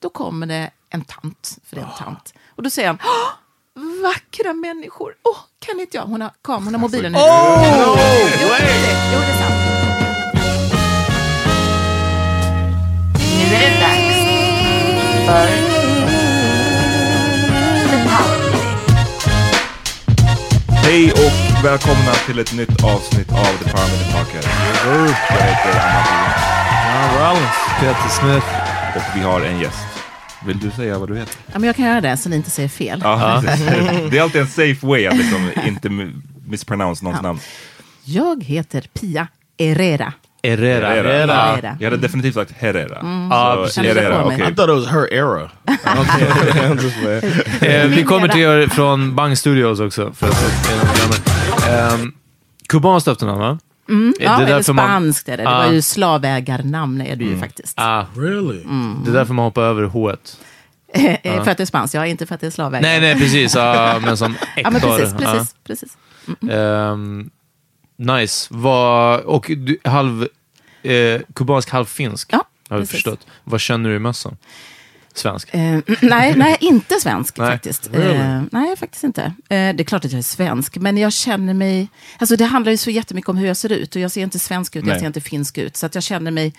Då kommer det en tant, för det är en tant. Och då säger han, "Åh, vackra människor. Åh, kan inte jag? Hon har, kam, hon har mobilen i Oh, Jo, det, jo, det är sant. Nu är det dags för Hej och välkomna till ett nytt avsnitt av The Power Minute Podcast. Jag heter Anna Rollins. Peter Smith. Och vi har en gäst. Vill du säga vad du heter? Ja, men jag kan göra det så ni inte säger fel. Ja. Det är alltid en safe way att liksom inte mi- mispronounce någons Ja. namn. Jag heter Pia Herrera. Herrera. Herrera. Herrera. Jag hade definitivt sagt Herrera. Så precis. Kände det Herrera, okej. I thought it was her era. Eh, vi kommer till er från Bang Studios också. För att. Ehm, Kubanskt efternamn, va? Mm, Är ja, det eller därför man- spanskt är det. Det Ah. var ju slavägarnamn är du ju faktiskt. Ah, Really? det är därför man hoppar över H. Eh, För att det är spanskt, ja, inte för att det är slavägare. Nej, nej, precis. Ja, men som Hector. Ja, men precis, precis, precis. Ehm, nice. Vad, och du, halv, eh, kubansk, halv finsk. Ja, har vi förstått. Vad känner du mest som? Svensk? Eh, nej, nej, inte svensk Nej. faktiskt. Eh, nej, faktiskt inte. Eh, det är klart att jag är svensk, men jag känner mig... Alltså det handlar ju så jättemycket om hur jag ser ut. Och jag ser inte svensk ut, Nej. jag ser inte finsk ut. Så att jag känner mig...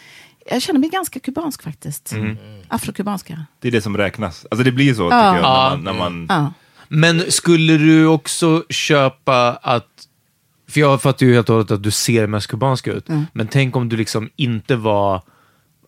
Jag känner mig ganska kubansk faktiskt. Mm. Afrokubanska. Det är det som räknas. Alltså det blir så tycker Ja. jag. Ja. När man, när man, Ja. Men skulle du också köpa att... För jag fattar ju helt och hållet att du ser mest kubansk ut. Mm. Men tänk om du liksom inte var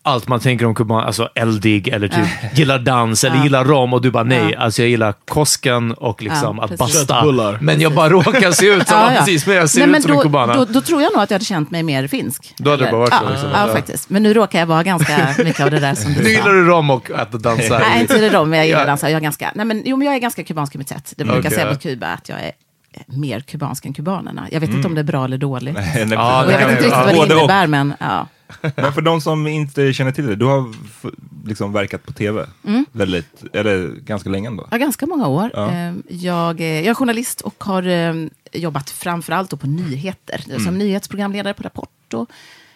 allt man tänker om kuban, alltså eldig eller typ gillar dans eller gillar rom och du bara nej, alltså jag gillar Kosken och liksom Ja, att basta. Men jag bara råkar se ut som, ja, precis, men jag ser Nej, ut men som då, en kubana. Då, då tror jag nog att jag hade känt mig mer finsk. Då hade det Eller- bara varit ja, liksom. Ja, Ja. faktiskt. Men nu råkar jag vara ganska mycket av det där som du nu sa. gillar du rom och att dansa. Nej, inte det då, men jag gillar Ja. att dansa. Jag är ganska, nej, men, jo, men jag är ganska kubansk i mitt sätt. Det brukar Okej. säga på Kuba att jag är mer kubansk än kubanerna. Jag vet inte om det är bra eller dåligt. Ja, jag vet inte riktigt vad det innebär, men ja. Men för de som inte känner till det, du har liksom verkat på tv väldigt, eller ganska länge ändå. Ja, ganska många år. Ja. Eh, Jag, eh, jag är journalist och har eh, jobbat framförallt på nyheter. Som nyhetsprogramledare på Rapport och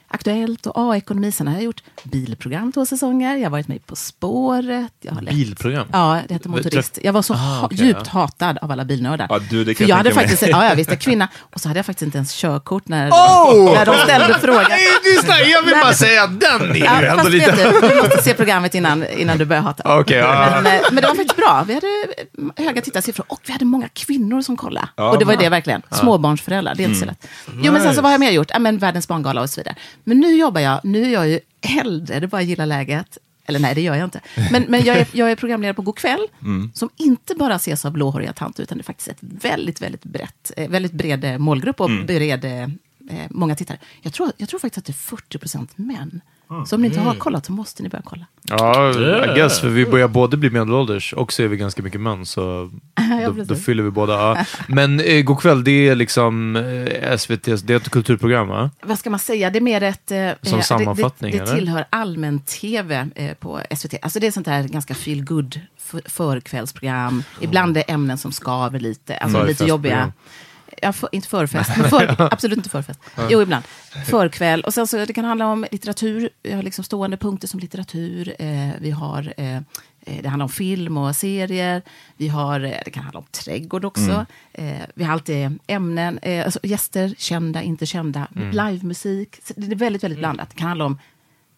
Aktuellt och A-ekonomi. Sen har jag gjort bilprogram två säsonger. Jag har varit med På spåret. Jag har Bilprogram? Ja, det heter Motorist. Jag var så Ah, okej, djupt ja. hatad av alla bilnördar. Ja, du, det kan För jag jag hade faktiskt, ja, jag visste, kvinna. Och så hade jag faktiskt inte ens körkort när, Oh! när de ställde frågan. Nej, jag vill bara säga att den är ju Ja, ändå lite... du, du måste se programmet innan, innan du börjar hata. Okej, ja. men, eh, men det var faktiskt bra. Vi hade eh, höga tittarsiffror och vi hade många kvinnor som kollade. Ja, och det var ju det verkligen. Småbarnsföräldrar, det är inte så Mm. lätt. Jo, men sen så vad har jag mer gjort? Ja, men Världens barngala och så vidare. Men nu jobbar jag, nu är jag ju äldre, det bara gilla läget. Eller nej, det gör jag inte. Men, men jag, är, jag är programledare på Go'kväll, Mm. som inte bara ses av blåhåriga tanter, utan det är faktiskt ett väldigt, väldigt brett, eh, väldigt bred eh, målgrupp och Mm. bred, eh, eh, många tittare. Jag tror, jag tror faktiskt att det är 40 procent män. Så om ni inte har kollat så måste ni börja kolla. Ja, I guess, för vi börjar både bli medelålders och så är vi ganska mycket män, så då, precis. då fyller vi båda. Ja. Men eh, god kväll, det är liksom eh, SVT's, det är ett kulturprogram va? vad ska man säga, det är mer ett... eh, Som eh, sammanfattning, Det, det, det tillhör allmän-tv eh, på SVT. Alltså det är sånt där ganska feel good för, förkvällsprogram. Ibland är ämnen som skaver lite, alltså lite jobbiga. Ja, för, inte förfest, men för, absolut inte förfest. Jo, ibland. Förkväll. Och sen så det kan handla om litteratur. Vi har liksom stående punkter som litteratur. Eh, vi har... Eh, eh, det handlar om film och serier. Vi har, eh, det kan handla om trädgård också. Eh, vi har alltid ämnen, eh, alltså gäster, kända, inte kända. Livemusik. Så det är väldigt, väldigt blandat. Det kan handla om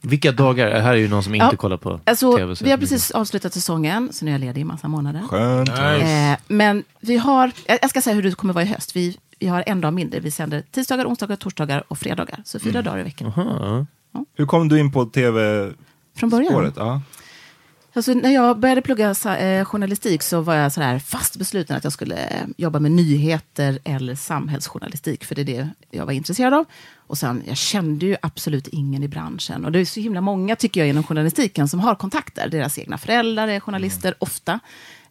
Vilka dagar? Det här är ju någon som inte Ja, kollar på Alltså, tv. vi har precis avslutat säsongen, så nu är jag ledig i massa månader. Skönt. Eh, men vi har, jag ska säga hur det kommer vara i höst. Vi, vi har en dag mindre. Vi sänder tisdagar, onsdagar, torsdagar och fredagar. Så fyra dagar i veckan. Aha. Hur kom du in på tv-spåret? Från början. Ja. Alltså, när jag började plugga eh, journalistik så var jag så här fast besluten att jag skulle eh, jobba med nyheter eller samhällsjournalistik. För det är det jag var intresserad av. Och sen, jag kände ju absolut ingen i branschen. Och det är så himla många, tycker jag, inom journalistiken som har kontakter. Deras egna föräldrar är journalister, ofta.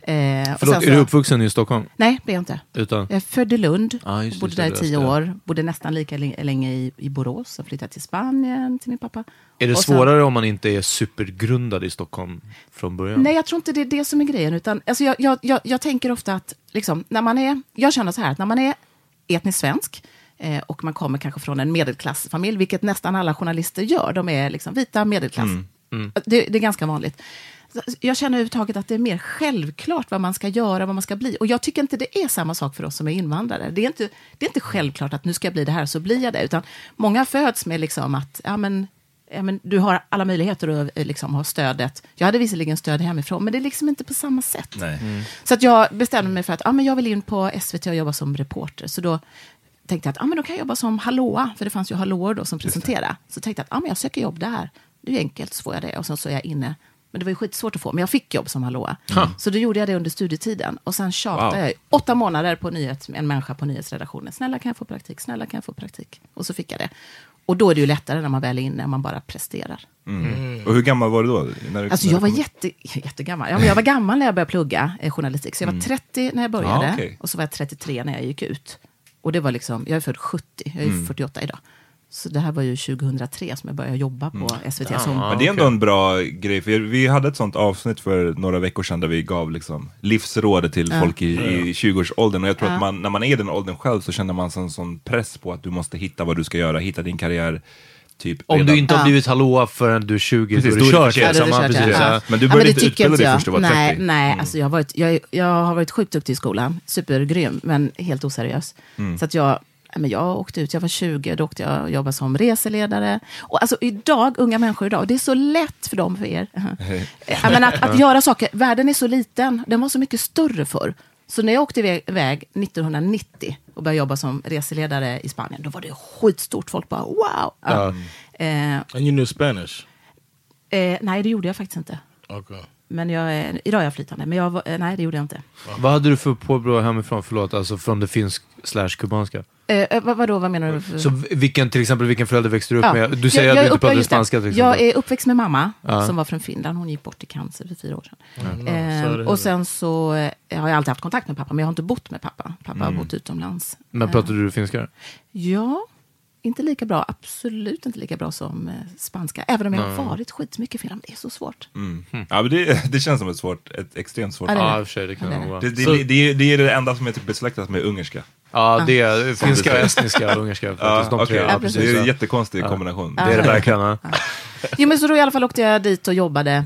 Eh, Förlåt, sen är så- du uppvuxen i Stockholm? Nej, det är jag inte. Utan? Jag är född i Lund, Ja, just bodde just där i tio år. Bodde nästan lika lä- länge i, i Borås. Sen flyttade till Spanien till min pappa. Är det sen- svårare om man inte är supergrundad i Stockholm från början? Nej, jag tror inte det är det som är grejen. Utan, alltså jag, jag, jag, jag tänker ofta att, liksom, när man är, jag känner så här, att när man är etnisk svensk eh, och man kommer kanske från en medelklassfamilj, vilket nästan alla journalister gör, de är liksom vita medelklass. Det, det är ganska vanligt. Så Jag känner överhuvudtaget att det är mer självklart vad man ska göra, vad man ska bli. Och jag tycker inte det är samma sak för oss som är invandrare. Det är inte, det är inte självklart att nu ska jag bli det här, så blir jag det. Utan många föds med liksom att, ja men, ja, men du har alla möjligheter att eh, liksom, ha stödet. Jag hade visserligen stöd hemifrån, men det är liksom inte på samma sätt. Nej. Så att jag bestämde mig för att ja, men jag vill in på SVT och jobba som reporter. Så då tänkte jag att ja, men då kan jag jobba som hallåa, för det fanns ju hallåor då som presenterade. Så tänkte jag att ja, men jag söker jobb där. Det är enkelt, så får jag det. Och sen så är jag inne. Men det var ju skitsvårt att få, men jag fick jobb som hallåa. Så då gjorde jag det under studietiden. Och sen tjatade Wow. jag i åtta månader på nyhet, en människa på nyhetsredaktionen. Snälla kan jag få praktik? Snälla kan jag få praktik? Och så fick jag det. Och då är det ju lättare när man väl är inne, man bara presterar. Och hur gammal var du då? När du, Alltså när jag var jätte, jättegammal. Ja, men jag var gammal när jag började plugga eh, journalistik. Så jag var 30 när jag började Ja, okej. och så var jag 33 när jag gick ut. Och det var liksom, jag är född 70, jag är 48 idag. Så det här var ju 2003 som jag började jobba på SVT som... Men det är ändå en bra grej, för vi hade ett sånt avsnitt för några veckor sedan där vi gav liksom livsråd till folk i, i 20-årsåldern. Och jag tror att man, när man är i den åldern själv så känner man en sån press på att du måste hitta vad du ska göra, hitta din karriär. Typ Om redan- du inte har Ja. blivit hallåa förrän du är 20, Precis, då är det kört. Ja, Ja, det är det precis. kört, ja. Ja. Men du Ja, började det inte utbilda dig jag. först du var nej, 30. Nej, alltså jag, har varit, jag, jag har varit sjukt duktig i skolan. Supergrym, men helt oseriös. Så att jag, ja, men jag åkte ut, jag var 20, då åkte jag och jobbade som reseledare. Och alltså idag, unga människor idag, det är så lätt för dem, för er. men att, att göra saker, världen är så liten, den var så mycket större förr. Så när jag åkte iväg- iväg 1990 och började jobba som reseledare i Spanien, då var det skitstort. Folk bara wow. Ja. Eh, And you knew Spanish. Eh, nej, det gjorde jag faktiskt inte. Okay. Men jag, är- idag är jag flytande, men jag, var- eh, nej det gjorde jag inte. Vad hade du för påbrå hemifrån? Förlåt, alltså från det finsk slash kubanska. Eh, eh, vad, vadå, vad menar du? Så vilken, till exempel, vilken förälder växte du upp Ja. med? Du säger Jag- att jag du är inte upp- pratade just det. spanska till exempel. Jag är uppväxt med mamma, Ja. som var från Finland. Hon gick bort i cancer för fyra år sedan. Eh, så är det. och sen så eh, har jag alltid haft kontakt med pappa, men jag har inte bott med pappa. Pappa Mm. har bott utomlands. Men pratade du finska? Ja, inte lika bra. Absolut inte lika bra som eh, spanska. Även om jag har varit skitmycket i Finland. Det är så svårt. Mm. Ja, men det, det känns som ett svårt, ett extremt svårt Ja, det är det. det kan Ja, det det Det, det, det, det, är det enda som är typ besläktat med ungerska. Ja, det är finska, estniska och ungerska. Ja, de tre. Ja, Ja, precis. Det är en jättekonstig kombination. Det är det verkligen. ja. Jo, men så då i alla fall åkte jag dit och jobbade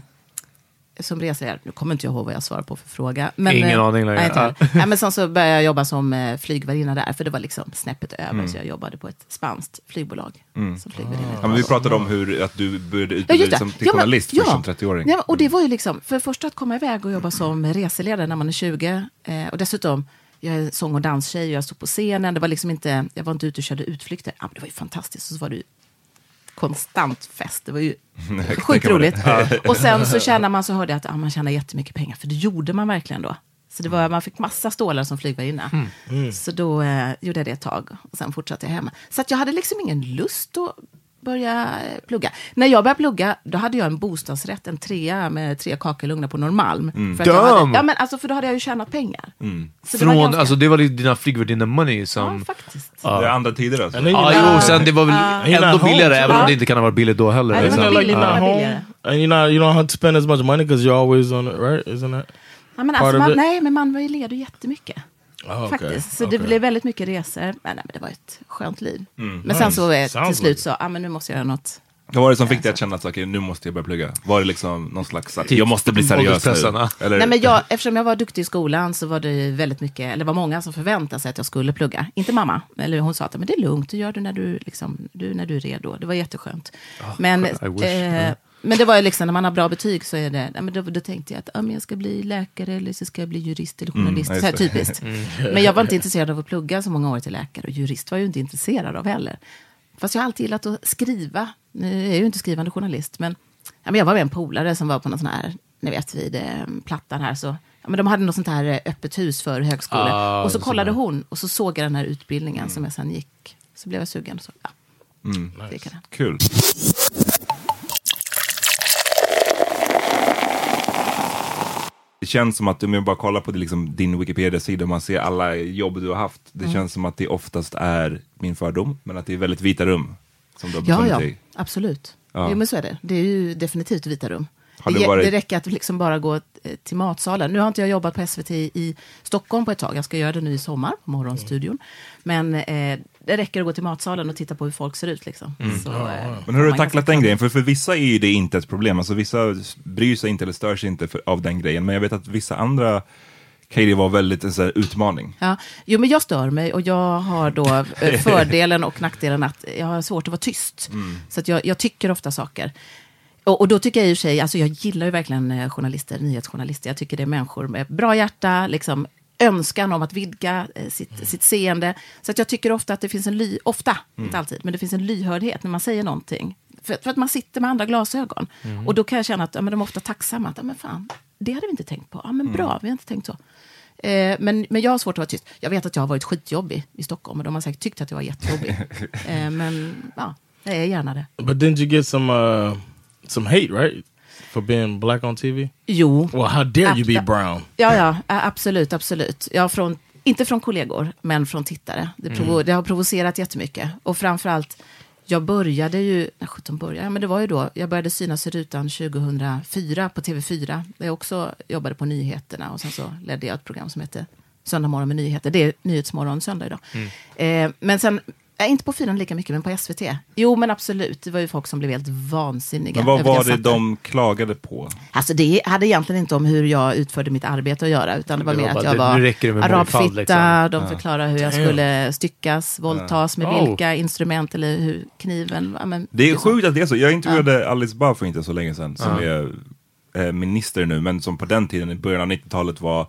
som reseledare. Nu kommer inte jag ihåg vad jag svarade på för fråga. Men, Ingen eh, aning längre. Nej, heller. nej, men sen så började jag jobba som eh, flygvärdinna där, för det var liksom snäppet över. Mm. Så jag jobbade på ett spanskt flygbolag. Som flygvärdinna. Ja, men vi pratade om hur att du började Ja, utbilda dig som, till Ja, journalist först ja. som 30-åring. Ja, och det var ju liksom, för det första att komma iväg och jobba som reseledare när man är 20. Eh, och dessutom, jag är sång och danstjej och jag stod på scenen. Det var liksom inte, jag var inte ute och körde utflykter. Ja, men det var ju fantastiskt. Och så var det konstant fest. Det var ju sjukt roligt. Och sen så tjänar man, så hörde jag att ja, man tjänar jättemycket pengar. För det gjorde man verkligen då. Så det var, man fick massa stålar som flygvärdinna. Så då eh, gjorde jag det ett tag. Och sen fortsatte jag hemma. Så att jag hade liksom ingen lust att börja eh, plugga. När jag började plugga, då hade jag en bostadsrätt, en trea med tre kakelugnar på Norrmalm. För, att jag hade, ja, men alltså, för då hade jag ju tjänat pengar. Så det var Från, ganska- alltså, det var dina flygvärdinne-money som... Ja, faktiskt. Det är andra tider alltså. Ja, you're jo, sen det var väl You're ändå billigare, även om Ja. det inte kan ha varit billigt då heller. Ja, det var Isn't liksom. like billigare. Ja, and you're not you don't have to spend as much money because you're always on it, right? Isn't that? Ja, men alltså, man, it? nej, men man var ju ledig jättemycket. Oh, okay. Faktiskt. Så Okay. det blev väldigt mycket resor. Men, nej, men det var ett skönt liv. Men Nice. sen så till Sounds slut så, ja men nu måste jag göra något. Vad var det som fick dig att känna att okej, nu måste jag börja plugga? Var det liksom någon slags, att Typ jag måste bli seriös nu? Eller? Nej, men jag, eftersom jag var duktig i skolan så var det väldigt mycket, eller det var många som förväntade sig att jag skulle plugga. Inte mamma, eller hon sa att men det är lugnt, du gör det när du, liksom, du, när du är redo. Det var jätteskönt. men, I wish. eh, men det var ju liksom, när man har bra betyg så är det, men då, då tänkte jag att ja, men jag ska bli läkare eller så ska jag bli jurist eller journalist. ja, så här, typiskt. Men jag var inte intresserad av att plugga så många år till läkare och jurist var jag ju inte intresserad av heller. Fast jag har alltid gillat att skriva. Nu är jag ju inte skrivande journalist, men, ja, men jag var med en polare som var på någon sån här, ni vet vid eh, Plattan här, så ja, men de hade något sånt här eh, öppet hus för högskolor. Ah, och så så kollade där. hon och så såg jag den här utbildningen som jag sen gick. Så blev jag sugen. Så, ja, kan jag. Kul. Det känns som att om jag bara kollar på det, liksom, din Wikipedia-sida och man ser alla jobb du har haft. Det Mm. känns som att det oftast är min fördom, men att det är väldigt vita rum. Som du har Ja, befunnit ja, dig absolut. Ja. Jo, men så är det. Det är ju definitivt vita rum. Har Det, varit- det räcker att liksom bara gå eh, till matsalen. Nu har inte jag jobbat på SVT i Stockholm på ett tag. Jag ska göra det nu i sommar, på Morgonstudion. Men eh, det räcker att gå till matsalen och titta på hur folk ser ut. Liksom. Så, eh, Men hur har du tacklat den grejen? För för vissa är ju det inte ett problem. Alltså vissa bryr sig inte eller stör sig inte för, av den grejen. Men jag vet att vissa andra kan ju det vara väldigt en sån här utmaning. Ja, jo, men jag stör mig och jag har då eh, fördelen och nackdelen att jag har svårt att vara tyst. Så att jag, jag tycker ofta saker. Och, och då tycker jag i och för sig, alltså jag gillar ju verkligen eh, journalister, nyhetsjournalister. Jag tycker det är människor med bra hjärta, liksom önskan om att vidga eh, sitt, sitt seende. Så att jag tycker ofta att det finns en ly, ofta, inte alltid, men det finns en lyhördhet när man säger någonting. För, för att man sitter med andra glasögon. Och då kan jag känna att ja, men de är ofta tacksamma. Att, ja, men fan, det hade vi inte tänkt på. Ja, men bra, vi har inte tänkt så. Eh, men, men jag har svårt att vara tyst. Jag vet att jag har varit skitjobbig i Stockholm och de har säkert tyckt att jag var jättejobbig. eh, men ja, jag är gärna det. But didn't you get some uh, some hate, right? For being black on TV? Jo. Well, how dare you be brown? Ja, ja, absolut, absolut. Ja, från, inte från kollegor, men från tittare. Det, provo- det har provocerat jättemycket. Och framförallt, jag började ju, när 17 började, ja, men det var ju då, jag började synas i rutan 2004 på TV4. Där jag också jobbade på nyheterna och sen så ledde jag ett program som hette Söndag morgon med nyheter. Det är Nyhetsmorgon söndag idag. Eh, men sen, eh, inte på fyran lika mycket, men på SVT. Jo, men absolut. Det var ju folk som blev helt vansinniga. Men vad att var det de klagade på? Alltså det hade egentligen inte om hur jag utförde mitt arbete att göra, utan det var Det var mer att bara, jag det- var arabfitta, liksom. de förklarade hur jag skulle styckas, våldtas, med Oh. vilka instrument eller hur kniven... Ja, men, Det är sjukt att det är så. Jag intervjuade Alice Bah för inte så länge sedan, som är eh, minister nu, men som på den tiden, i början av 90-talet var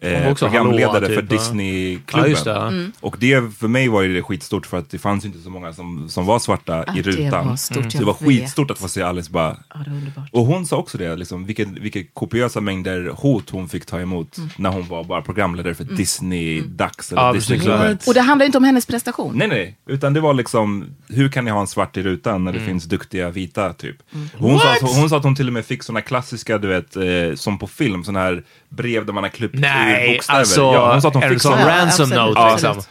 eh, också programledare hallå, för typ, ja. Disneyklubben. Ja, det. Mm. Och det för mig var ju det skitstort för att det fanns inte så många som, som var svarta Ah, i det rutan. var stort, Så jag det var skitstort att få se Alice bara det underbart. och hon sa också det, liksom, vilka, vilka kopiösa mängder hot hon fick ta emot Mm. när hon var bara programledare för Disney-dags eller Ja, precis. Disneyklubben. Och det handlar inte om hennes prestation. Nej, nej, utan det var liksom, hur kan ni ha en svart i rutan när det Mm. finns duktiga vita typ? Hon, sa, att, hon sa att hon till och med fick såna klassiska, du vet, eh, som på film, såna här brev där man har klippt ur Nej, bokstäver. alltså ja, hon sa att hon är fick. Ja, ransom absolut, note Ja, liksom?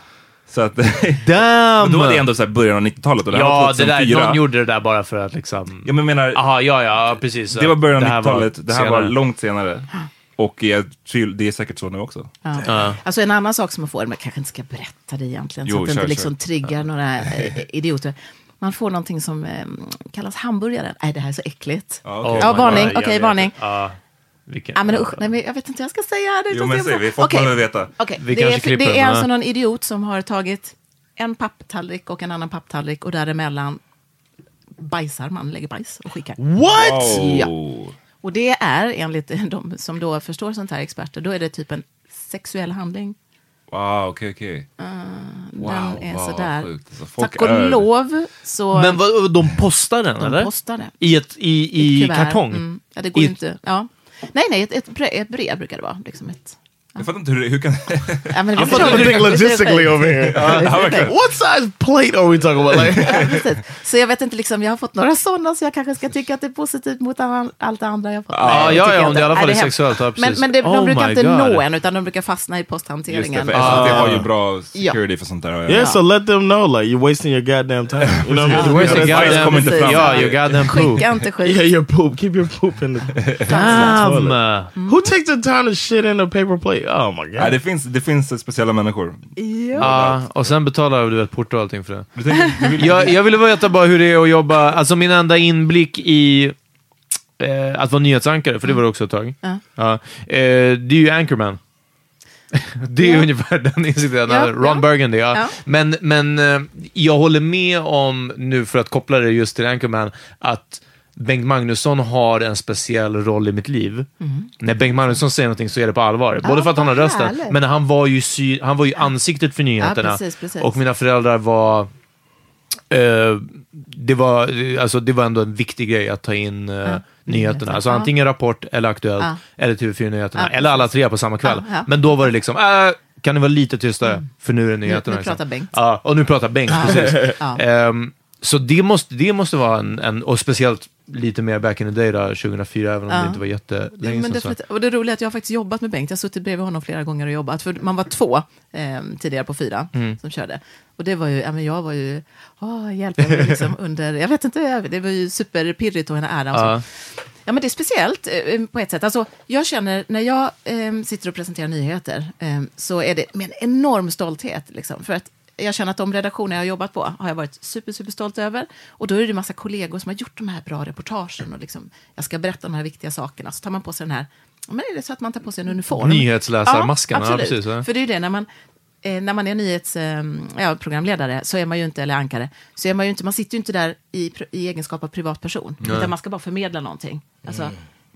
Så att, Damn! men då var det ändå så här början av 90-talet och det här var Ja, det där, 2004. någon gjorde det där bara för att liksom... Ja, men menar, Aha, ja, ja, precis. det var början av här var 90-talet, det här var långt senare. Och jag, tror- det är säkert så nu också. Ja. Ja. Alltså en annan sak som man får, men jag kanske inte ska berätta det egentligen, Jo, så att det inte liksom triggar några eh, idioter. Man får någonting som eh, kallas hamburgare. Nej, det här är så äckligt. Ja, Oh okej. Ja, varning. Okej, vet. varning. Ja, vilken... Ja, men usch, nej, men jag vet inte hur jag ska säga det. Jo, men säg, får- vi- folk behöver veta. Okej, Vi det, är, klipper det är ja. alltså någon idiot som har tagit en papptallrik och en annan papptallrik och däremellan bajsar man, lägger bajs och skickar. What? Ja. Oh. Och det är enligt de som då förstår sånt här experter, då är det typ en sexuell handling. Wow, okej, okej. Den är wow, sådär. sjukt. Alltså, Tack och är- lov så Men vad, de postar den, de eller? postar det. I, ett, i, i Kuvert. kartong? Mm. Ja, det går I- inte. Ja. Nej, nej, ett, ett, brev, brukar det vara. Liksom ett, jag fattar inte hur, hur kan... ja, men I'm fucking det. think Det är logistically over here. Ja. What size plate are we talking about? Like, Ja, precis. Så jag vet inte, liksom, jag har fått några sådana så jag kanske ska tycka att det är positivt mot all- allt det andra jag har fått. Ja, Nej, ja, ja, om det i alla fall är sexuellt, ja, Men, precis. men det, de Oh brukar inte God. nå en, utan de brukar fastna i Just det, posthanteringen. för SVT har ju bra security för sånt där. Ja. yeah, so let them know like you're wasting your goddamn time. You know the Bajs goddamn... fram. Ja, your goddamn poop. Skicka inte skit. Yeah, your poop. Keep your poop in the. Damn! Who takes the time to shit in a paper plate? Oh my god. Nej, det, finns, det finns speciella människor. Ja, och sen betalar du vet porto och allting för det. Du tänker, du vill, Jag, jag ville veta bara hur det är att jobba, alltså min enda inblick i eh, att vara nyhetsankare, för det var det också ett tag. Ja. Ja. Eh, det är ju Anchorman. Det är ju Ja. ungefär den insikten. Ja, Ron ja. Burgundy, ja. Ja. Men, men eh, jag håller med om, nu för att koppla det just till Anchorman, att Bengt Magnusson har en speciell roll i mitt liv. När Bengt Magnusson säger någonting så är det på allvar. Både för att han har rösten, härligt. men han var ju, sy- han var ju ansiktet för nyheterna. precis, precis. Och mina föräldrar var Eh, det, var, alltså, det var ändå en viktig grej att ta in eh, nyheterna. nyheter. Alltså Ja. antingen Rapport eller Aktuellt Ja. eller TV4-nyheterna. Ja, eller alla tre på samma kväll. Ja, ja. Men då var det liksom, äh, kan ni vara lite tystare? För nu är det nyheterna. nu liksom. pratar Bengt. Ja, och nu pratar Bengt, precis. Ja. Ehm, så det måste, det måste vara en, en, och speciellt lite mer back in the day då, 2004, även om Ja. det inte var jättelänge men sedan. Och det roliga är att jag har faktiskt jobbat med Bengt. Jag har suttit bredvid honom flera gånger och jobbat. För man var två eh, tidigare på fyra Mm. som körde. Och det var ju, ja, men jag var ju, åh, hjälp, jag var liksom under, jag vet inte, det var ju superpirrigt och en ära. Och så. Ja. Ja, men det är speciellt eh, på ett sätt. Alltså, jag känner, när jag eh, sitter och presenterar nyheter, eh, så är det med en enorm stolthet. Liksom, för att jag känner att de redaktioner jag har jobbat på har jag varit super, super stolt över. Och då är det en massa kollegor som har gjort de här bra reportagen. Och liksom, jag ska berätta de här viktiga sakerna. Så tar man på sig den här, ja, men är det så att man tar på sig en uniform? Nyhetsläsarmasken, ja, absolut. precis, ja. För det är ju det, när man, eh, när man är nyhetsprogramledare ja, programledare, så är man ju inte, eller ankare, så är man ju inte, man sitter ju inte där i, i egenskap av privatperson. Utan man ska bara förmedla någonting. Alltså,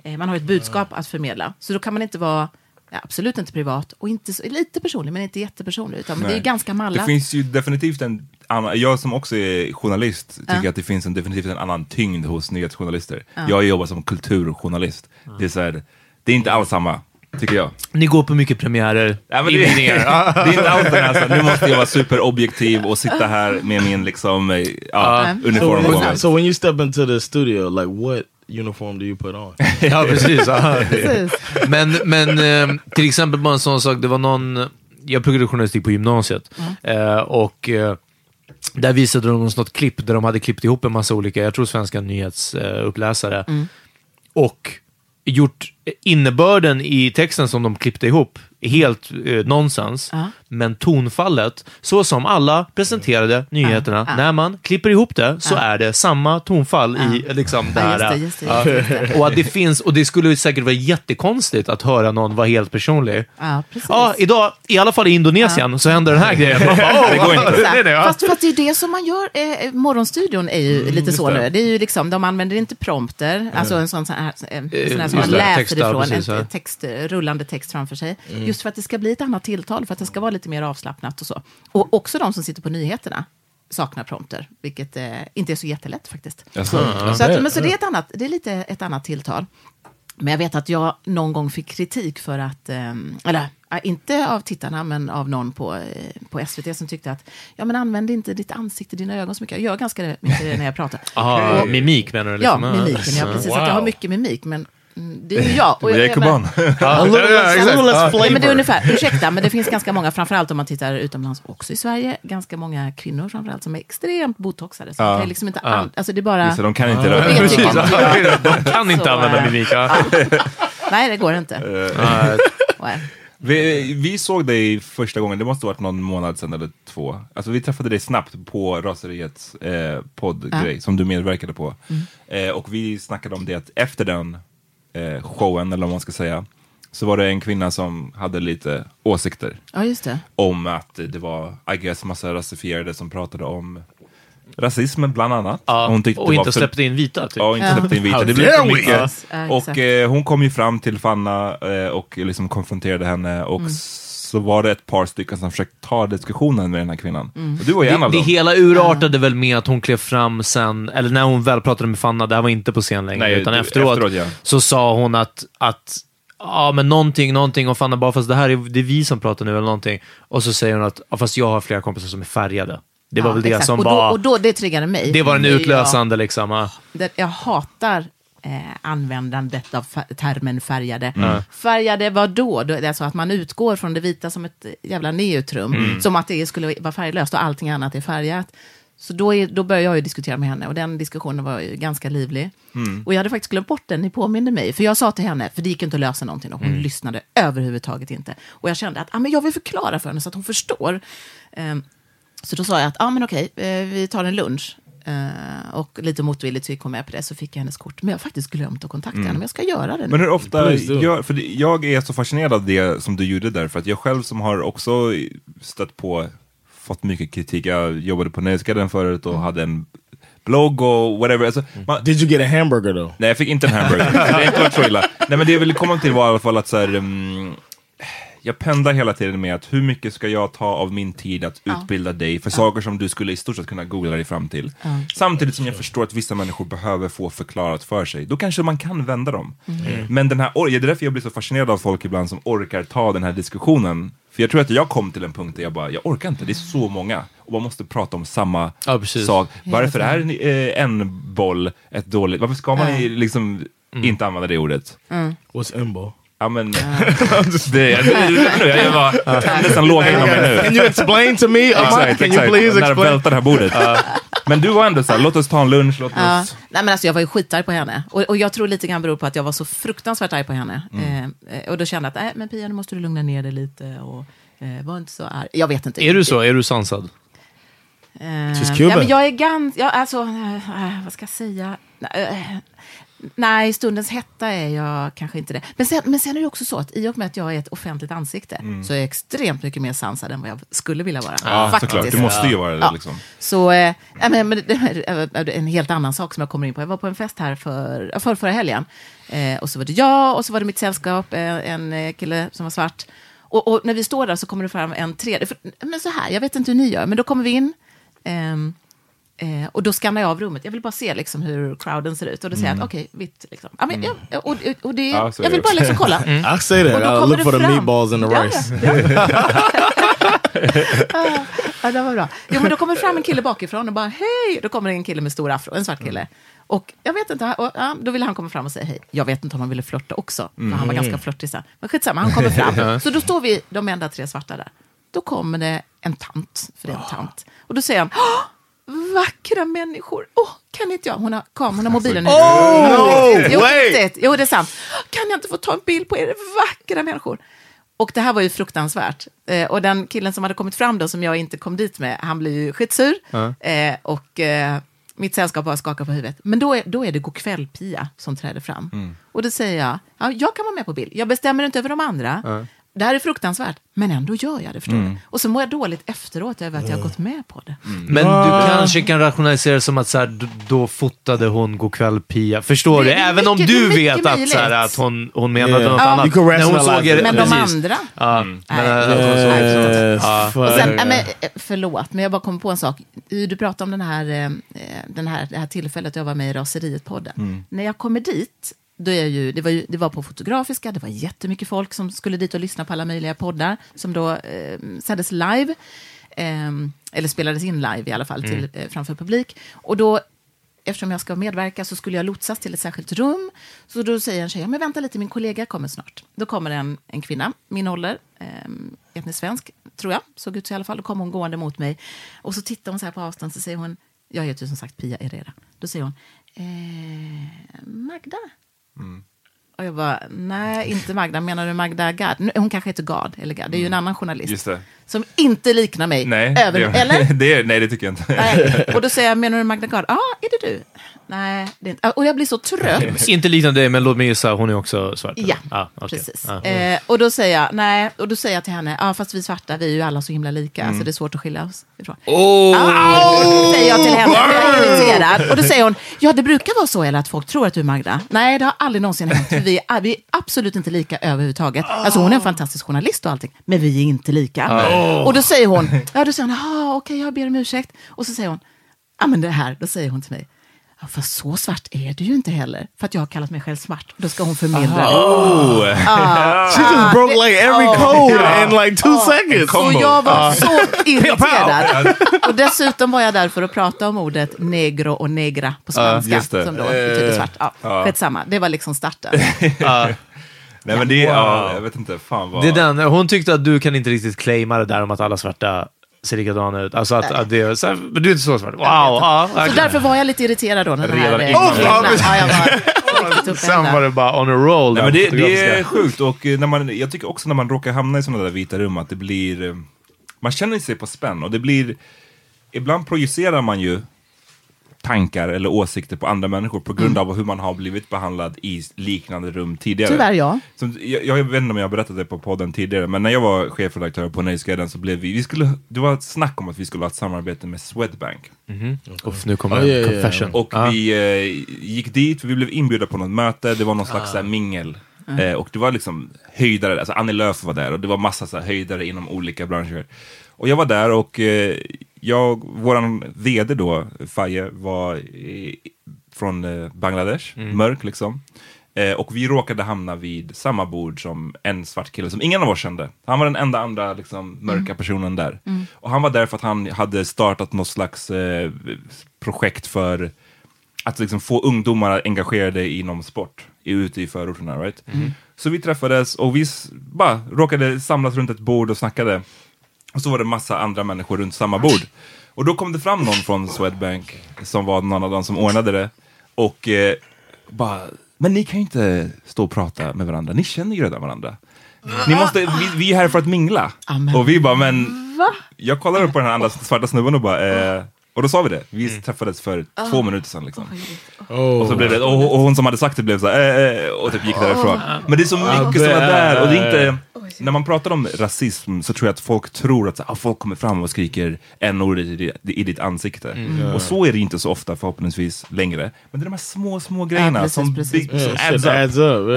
eh, man har ett budskap att förmedla. Så då kan man inte vara, ja, absolut inte privat, och inte så, lite personlig, men inte jättepersonlig. Utan det är Nej. ganska Det mallat. finns ju definitivt en annan, jag som också är journalist tycker Ja. att det finns en, definitivt en annan tyngd hos nyhetsjournalister. Jag jobbar som kulturjournalist. Det är så här, det är inte alls samma, tycker jag. Ni går på mycket premiärer, Ja, men det, det är inte alls den här, så nu måste jag vara superobjektiv och sitta här med min liksom, eh, ja, Ja. So uniform mig. so when you step into the studio, like what uniform do you put on? ja, precis. Men, men eh, till exempel bara en sån sak, det var någon, jag pluggade journalistik på gymnasiet. Eh, och eh, där visade de oss något klipp där de hade klippt ihop en massa olika, jag tror svenska nyhetsuppläsare och gjort innebörden i texten som de klippte ihop helt eh, nonsens, Ja. men tonfallet, så som alla presenterade nyheterna, Ja. när man klipper ihop det så Ja. är det samma tonfall i liksom det här. det, det, det, det. Och att det finns, och det skulle säkert vara jättekonstigt att höra någon vara helt personlig. Ja, idag, i alla fall i Indonesien, så händer den här grejen. Man bara, oh, Det går inte. Nej, ja. Fast, fast det är det som man gör. Eh, morgonstudion är ju lite så det. nu. Det är ju liksom, de använder inte prompter, alltså en sån, sån här, sån här som man det, läser nedifrån, precis, en ja. text, rullande text framför sig. Just för att det ska bli ett annat tilltal, för att det ska vara lite mer avslappnat och så. Och också de som sitter på nyheterna saknar prompter, vilket eh, inte är så jättelätt faktiskt. Så, att, men, så det är, ett annat, det är lite ett annat tilltal. Men jag vet att jag någon gång fick kritik för att, eh, eller inte av tittarna, men av någon på, eh, på SVT som tyckte att, ja men använd inte ditt ansikte, dina ögon så mycket. Jag gör ganska mycket det när jag pratar. Aha, mimik menar du? Ja, Liksom? mimiken, ja precis. Att jag har mycket mimik, men mm, det är ju jag. Och Jag är men- kuban. Ja, men det är ungefär, ursäkta, men det finns ganska många, framförallt om man tittar utomlands, också i Sverige, ganska många kvinnor framförallt som är extremt botoxade. Så Ja. kan liksom inte an- alltså det är bara... Så de kan inte Precis, tycker ja. de kan inte Så, använda eh, mimik. Ja. Nej, det går inte. Ja, Nej. Vi, vi såg dig första gången, det måste ha varit någon månad sedan eller två. Alltså vi träffade dig snabbt på Raseriets eh, poddgrej som du medverkade på. Eh, och vi snackade om det att efter den eh, showen, eller vad man ska säga, så var det en kvinna som hade lite åsikter Ja, just det. om att det var, I guess, massa rasifierade som pratade om rasismen bland annat. Ja, Hon tyckte och det var inte för- släppte in vita. Typ. Ja, inte Ja. släppte in vita. Det blev för mycket. Ja. Och eh, hon kom ju fram till Fanna eh, och liksom konfronterade henne och Mm. Så var det ett par stycken som försökte ta diskussionen med den här kvinnan. Och du var ju en Det, av det dem. hela urartade väl med att hon klev fram sen, eller när hon väl pratade med Fanna, det här var inte på scen längre, Nej, utan det- efteråt, efteråt, ja. så sa hon att, att ja men någonting, någonting, och Fanna bara, fast det här är, det är vi som pratar nu eller någonting. Och så säger hon att, ja, fast jag har flera kompisar som är färgade. Det var Ja, väl det exakt. som och då, var, Och då, det triggade mig. det var den är jag- utlösande liksom. ja. det, jag hatar eh, användandet av termen färgade. Mm. Färgade vad då? Då är det alltså att man utgår från det vita som ett jävla neutrum, Mm. som att det skulle vara färglöst och allting annat är färgat. Så då, är, då började jag ju diskutera med henne och den diskussionen var ju ganska livlig. Mm. Och jag hade faktiskt glömt bort den, ni påminde mig. För jag sa till henne, för det gick inte att lösa någonting och hon Mm. lyssnade överhuvudtaget inte. Och jag kände att ah, men jag vill förklara för henne så att hon förstår. Ehm, så då sa jag att ah, men okej, eh, vi tar en lunch. Eh, och lite motvilligt så kom jag på det, så fick jag hennes kort. Men jag har faktiskt glömt att kontakta henne, men jag ska göra det nu. Men hur ofta, jag, för jag är så fascinerad av det som du gjorde där, för att jag själv som har också stött på, fått mycket kritik, jag jobbade på Nöjesguiden förut och hade en blogg och whatever. Alltså, man, Did you get a hamburger though? Nej, jag fick inte en hamburger. det har inte varit så illa. Nej, men det jag ville komma till var i alla fall att så här, mm, jag pendlar hela tiden med att hur mycket ska jag ta av min tid att utbilda dig för saker som du skulle i stort sett kunna googla dig fram till. Samtidigt som jag förstår att vissa människor behöver få förklarat för sig. Då kanske man kan vända dem. Men den här, det är därför jag blir så fascinerad av folk ibland som orkar ta den här diskussionen. För jag tror att jag kom till en punkt där jag bara, jag orkar inte, det är så många. Och man måste prata om samma Ja, sak. Varför är eh, en boll ett dåligt, varför ska man liksom inte använda det ordet? What's imbo? Ja men, det, jag, jag, jag bara, tändes en låga inom mig nu. Can you explain to me? Exakt, Can you exakt. please När det explain? välter det här bordet. Men du var ändå såhär, låt oss ta en lunch, låt Ja. oss... Nej, men alltså, jag var ju skitarg på henne. Och, och jag tror lite grann beror på att jag var så fruktansvärt arg på henne. Mm. Eh, eh, och då kände jag att, nej men Pia, nu måste du lugna ner dig lite. Och, eh, var inte så arg. Jag vet inte. Är du så? Är du sansad? Eh, ja, men jag är ganska, ja, alltså, eh, vad ska jag säga? Eh, Nej, i stundens hetta är jag kanske inte det. Men sen, men sen är det också så att i och med att jag är ett offentligt ansikte så är jag extremt mycket mer sansad än vad jag skulle vilja vara. Mm. Ja, Faktiskt. såklart. Du måste ju vara det Ja. liksom. Så, eh, ja, men, men det är en helt annan sak som jag kommer in på. Jag var på en fest här för, för förra helgen. Eh, och så var det jag och så var det mitt sällskap, eh, en eh, kille som var svart. Och, och när vi står där så kommer det fram en tredje. För, men så här, jag vet inte hur ni gör, men då kommer vi in. ehm, Eh, och då skannar jag av rummet. Jag vill bara se liksom, hur crowden ser ut. Och då säger jag att okej, vitt. Liksom. Ja, men, ja, och, och det, jag vill bara liksom kolla. I say that. Och då I kommer look for the fram. meatballs and the Ja, rice. ja. Ja, det var bra. Jo, men då kommer fram en kille bakifrån och bara hej. Då kommer en kille med stor afro, en svart kille. Och jag vet inte, och, ja, då ville han komma fram och säga hej. Jag vet inte om han ville flörta också, för han var ganska flörtig sen. Men skitsamma, han kommer fram. Så då står vi, de enda tre svarta där. Då kommer det en tant, för det är en tant. Och då säger han, "Åh, vackra människor. Åh, kan inte jag? Hon har, hon har mobilen. Oh, jo, wait. jo, det är sant. Kan jag inte få ta en bild på er vackra människor? Och det här var ju fruktansvärt. Eh, och den killen som hade kommit fram då, som jag inte kom dit med, han blir ju skitsur. Eh, och eh, mitt sällskap bara skakar på huvudet. Men då är, då är det Go'kväll Pia som träder fram. Och då säger jag, ja, jag kan vara med på bild. Jag bestämmer inte över de andra. Det här är fruktansvärt, men ändå gör jag det. Förstår Mm. du? Och så mår jag dåligt efteråt över att jag har gått med på det. Men du kanske kan rationalisera det som att så här, då fotade hon Godkväll Pia. Förstår Det du? Även om mycket- du är mycket vet att, så här, att hon, hon menade Yeah. något Ja. annat. Can När hon såg er, it. Men de andra? Ja, Nej. äh. Och sen, nej, men, eh, förlåt, men jag bara kom på en sak. Du pratade om den här, den här, det här tillfället jag var med i Raseriet-podden. När jag kommer dit, då är ju, det, var ju, det var på Fotografiska, det var jättemycket folk som skulle dit och lyssna på alla möjliga poddar som då eh, sändes live. Eh, eller spelades in live i alla fall till, eh, framför publik. Och då, eftersom jag ska medverka så skulle jag lotsas till ett särskilt rum. Så då säger en tjej, ja, men vänta lite, min kollega kommer snart. Då kommer en, en kvinna, min ålder, eh, etnisk svensk, tror jag, såg ut så i alla fall. Då kommer hon gående mot mig. Och så tittar hon så här på avstånd, så säger hon, jag heter ju som sagt Pia Herrera. Då säger hon, eh, Magda? Och jag bara, nej, inte Magda. Menar du Magda Gard? Hon kanske heter Gard, eller Gard. Det är ju en annan journalist. Som inte liknar mig. Nej, Över, det, eller? det, nej, det tycker jag inte. Nej. Och då säger jag, menar du Magda Gard? Ja, ah, är det du? Nej, det är inte. Och jag blir så trött. Inte liknande dig, men låt mig gissa, hon är också svart. Ja, ah, okej. precis. Ja. Eh, och då säger jag, nej, och då säger jag till henne, ja fast vi svarta, vi är ju alla så himla lika, så det är svårt att skilja oss ifrån. Oh! Säger jag till henne, för jag är irriterad. Och då säger hon, ja det brukar vara så eller att folk tror att du är Magda. Nej, det har aldrig någonsin hänt. för Vi är, vi är absolut inte lika överhuvudtaget. Alltså hon är en fantastisk journalist och allting, men vi är inte lika. Och då säger hon, ja då säger hon, okej jag ber om ursäkt. Och så säger hon, ja men det här, då säger hon till mig, Ja, fast så svart är du ju inte heller. För att jag har kallat mig själv svart. Då ska hon förmildra det. Oh. She just broke like every Oh. code in like two seconds. Och jag var så irriterad. Och dessutom var jag där för att prata om ordet negro och negra på spanska. det. som då betyder svart. Ja, Ja. Skitsamma, det var liksom starten. Nej, men det är, ja, jag vet inte, fan vad... Det är den, hon tyckte att du kan inte riktigt claima det där om att alla svarta ser likadana ut. Alltså att, att det är så här, men du är inte så svart. Wow! Ja, Så därför var jag lite irriterad då. När den Redan innan. ja, Sen var det bara on a roll. Nej, men det, det är sjukt och eh, när man, jag tycker också när man råkar hamna i sådana där vita rum att det blir, eh, man känner sig på spänn och det blir, ibland projicerar man ju tankar eller åsikter på andra människor på grund av hur man har blivit behandlad i liknande rum tidigare. Tyvärr ja. Som, jag, jag vet inte om jag har berättat det på podden tidigare, men när jag var chefredaktör på Nöjesguiden så blev vi, vi skulle, det var ett snack om att vi skulle ha ett samarbete med Swedbank. Uff, nu kommer Oh, en yeah, yeah, confession. Och Ja. vi eh, gick dit, vi blev inbjudna på något möte, det var någon slags så här, mingel. Eh, och det var liksom höjdare, alltså Annie Lööf var där och det var massa så här, höjdare inom olika branscher. Och jag var där och eh, jag, våran vd då, Faye, var i, från eh, Bangladesh, mörk liksom. Eh, och vi råkade hamna vid samma bord som en svart kille som ingen av oss kände. Han var den enda andra liksom, mörka personen där. Och han var där för att han hade startat något slags eh, projekt för att liksom få ungdomar engagerade inom sport i- ute i förorterna. Right? Så vi träffades och vi bara råkade samlas runt ett bord och snackade. Och så var det massa andra människor runt samma bord. Och då kom det fram någon från Swedbank som var någon av dem som ordnade det. Och eh, bara, men ni kan ju inte stå och prata med varandra, ni känner ju redan varandra. Ni måste, vi, vi är här för att mingla. Amen. Och vi bara, men jag kollade på den här andra svarta snubben och bara, eh, och då sa vi det. Vi träffades för två minuter sedan liksom. Och, så blev det, och, och hon som hade sagt det blev så här, eh, eh, och typ gick därifrån. Men det är så mycket som är där. Och det är inte, när man pratar om rasism så tror jag att folk tror att ah, folk kommer fram och skriker n-ordet i, ditt- i ditt ansikte. Och så är det inte så ofta förhoppningsvis längre. Men det är de här små, små grejerna precis, som, precis, big, Yeah, adds up. adds up.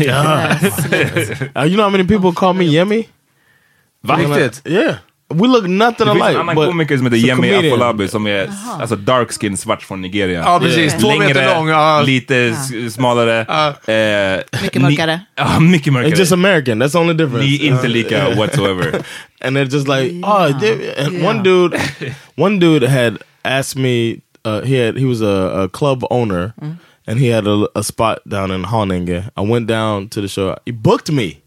Yeah. Uh, you know how many people call me Yemi? Va? Riktigt? Yeah. We look nothing Det finns en alike. annan but komiker som heter it's a Yemi comedian. Afolabi som är alltså dark skin svart från Nigeria. Ja, precis. Två meter Längre, lång. Ja. lite s- smalare. Eh, Mycket mörkare. Ja, mycket mörkare. It's just American. That's the only difference. Ni är inte lika whatsoever. and they're just like, oh, they, and one dude, one dude had asked me. Uh, he had he was a, a club owner, and he had a, a spot down in Haninge. I went down to the show. He booked me,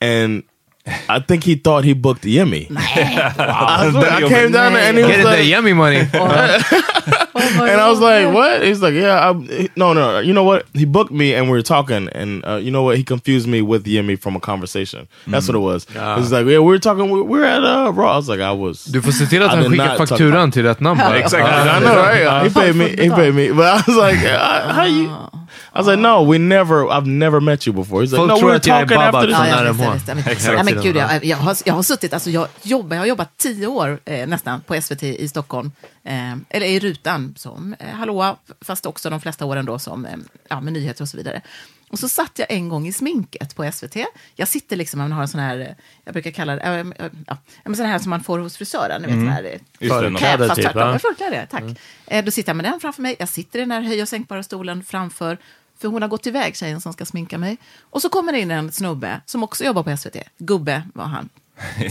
and I think he thought he booked Yemi. I, swear, I came down there and he Get it was that like, yummy money. and I was like, "What?" He's like, "Yeah, I, no, no. You know what? He booked me, and we were talking, and uh, you know what? He confused me with Yemi from a conversation. That's what it was. He's like, "Yeah, we were talking. We, we were at uh, Raw." I was like, "I was." Du får se till att I han did skickar not talk fakturan till rätt namn. bara. Exakt. I know, right? he paid me. He paid me, but I was like, uh, "How you?" Was like, no, we never. I've never met you before. He's like, Folk no, tror we're att jag är talking after this. från Ja, jag nära visste, mål. visste, jag visste. Exakt. Ja, men gud, jag, jag, har, jag har suttit, alltså jag, jobbar, jag har jobbat tio år eh, nästan på SVT i Stockholm, eh, eller i rutan som eh, hallåa, fast också de flesta åren då som eh, ja, med nyheter och så vidare. Och så satt jag en gång i sminket på SVT. Jag sitter liksom, man har en sån här, eh, jag brukar kalla det, äh, äh, ja, men sån här som man får hos frisören, ni vet sån här, eh, Just det, Förkläde fast typ, tvärtom. Jag förkläde, tack. Eh, då sitter jag med den framför mig, jag sitter i den här höj och sänkbara stolen framför, för hon har gått iväg, tjejen som ska sminka mig. Och så kommer det in en snubbe som också jobbar på SVT. Gubbe var han.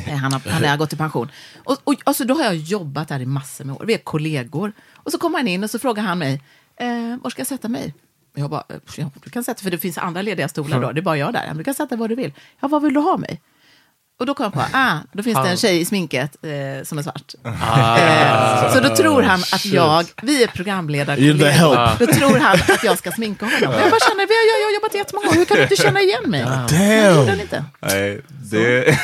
Eh, Han har, han har gått i pension. Och, och, alltså, då har jag jobbat där i massor med år. Vi är kollegor. Och så kommer han in och så frågar han mig, eh, var ska jag sätta mig? Jag bara, eh, du kan sätta, för det finns andra lediga stolar då, det är bara jag där. Du kan sätta var du vill. Ja, vad vill du ha mig? Och då kom jag på, ah, då finns det en tjej i sminket eh, som är svart. Eh, så då tror han att jag, vi är programledarkollegor, då tror han att jag ska sminka honom. Jag bara känner, vi har, jag, jag har jobbat jättemånga år, hur kan du inte känna igen mig? Det gjorde han inte. Nej, det...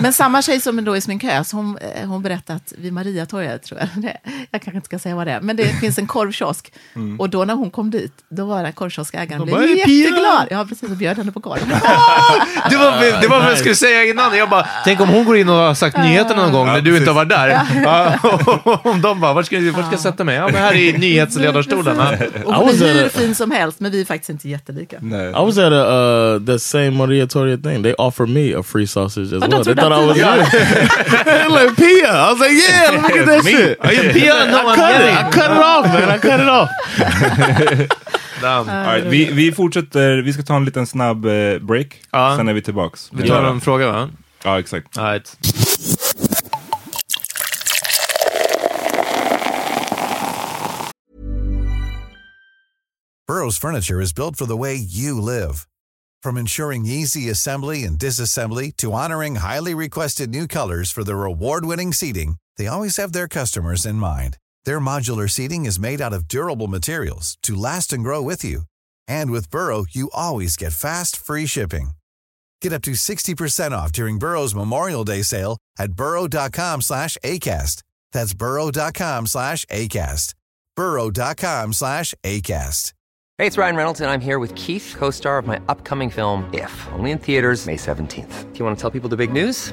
Men samma tjej som då är sminkös, hon, eh, hon berättade att vid Mariatorget, tror jag, det, jag kanske inte ska säga vad det är, men det finns en korvkiosk. Och då när hon kom dit, då var den korvkioskägaren bara, blev "Hej, Pia!" jätteglad. Ja, precis, och bjöd henne på korv. Det var, det var vad jag skulle säga innan. Jag bara, tänk om hon går in och har sagt nyheterna någon gång när du inte har varit där. Ja, om de bara, vart ska, vart ska jag sätta mig? Ja, men här i nyhetsledarstolen. Ja. Och hon är hur fin som helst, men vi är faktiskt inte jättelika. Nej. I was at a uh, the same Maria Toria thing. They offered me a free sausage as don't well. They thought I was. They're like Pia. I was like, yeah, look at that Me. shit. Are you Pia? No, I I'm cut it. I cut it off, man. I cut it off. Right, vi, vi fortsätter, vi ska ta en liten snabb eh, break, Ja. sen är vi tillbaks. Vi tar en fråga, va? Ah, ja, exakt. All right. Burrow's furniture is built for the way you live. From ensuring easy assembly and disassembly to honoring highly requested new colors for their award-winning seating, they always have their customers in mind. Their modular seating is made out of durable materials to last and grow with you. And with Burrow, you always get fast, free shipping. Get up to 60% off during Burrow's Memorial Day sale at burrow.com slash ACAST. That's burrow.com slash ACAST. burrow.com slash ACAST. Hey, it's Ryan Reynolds, and I'm here with Keith, co star of my upcoming film, If, only in theaters, May 17th. Do you want to tell people the big news?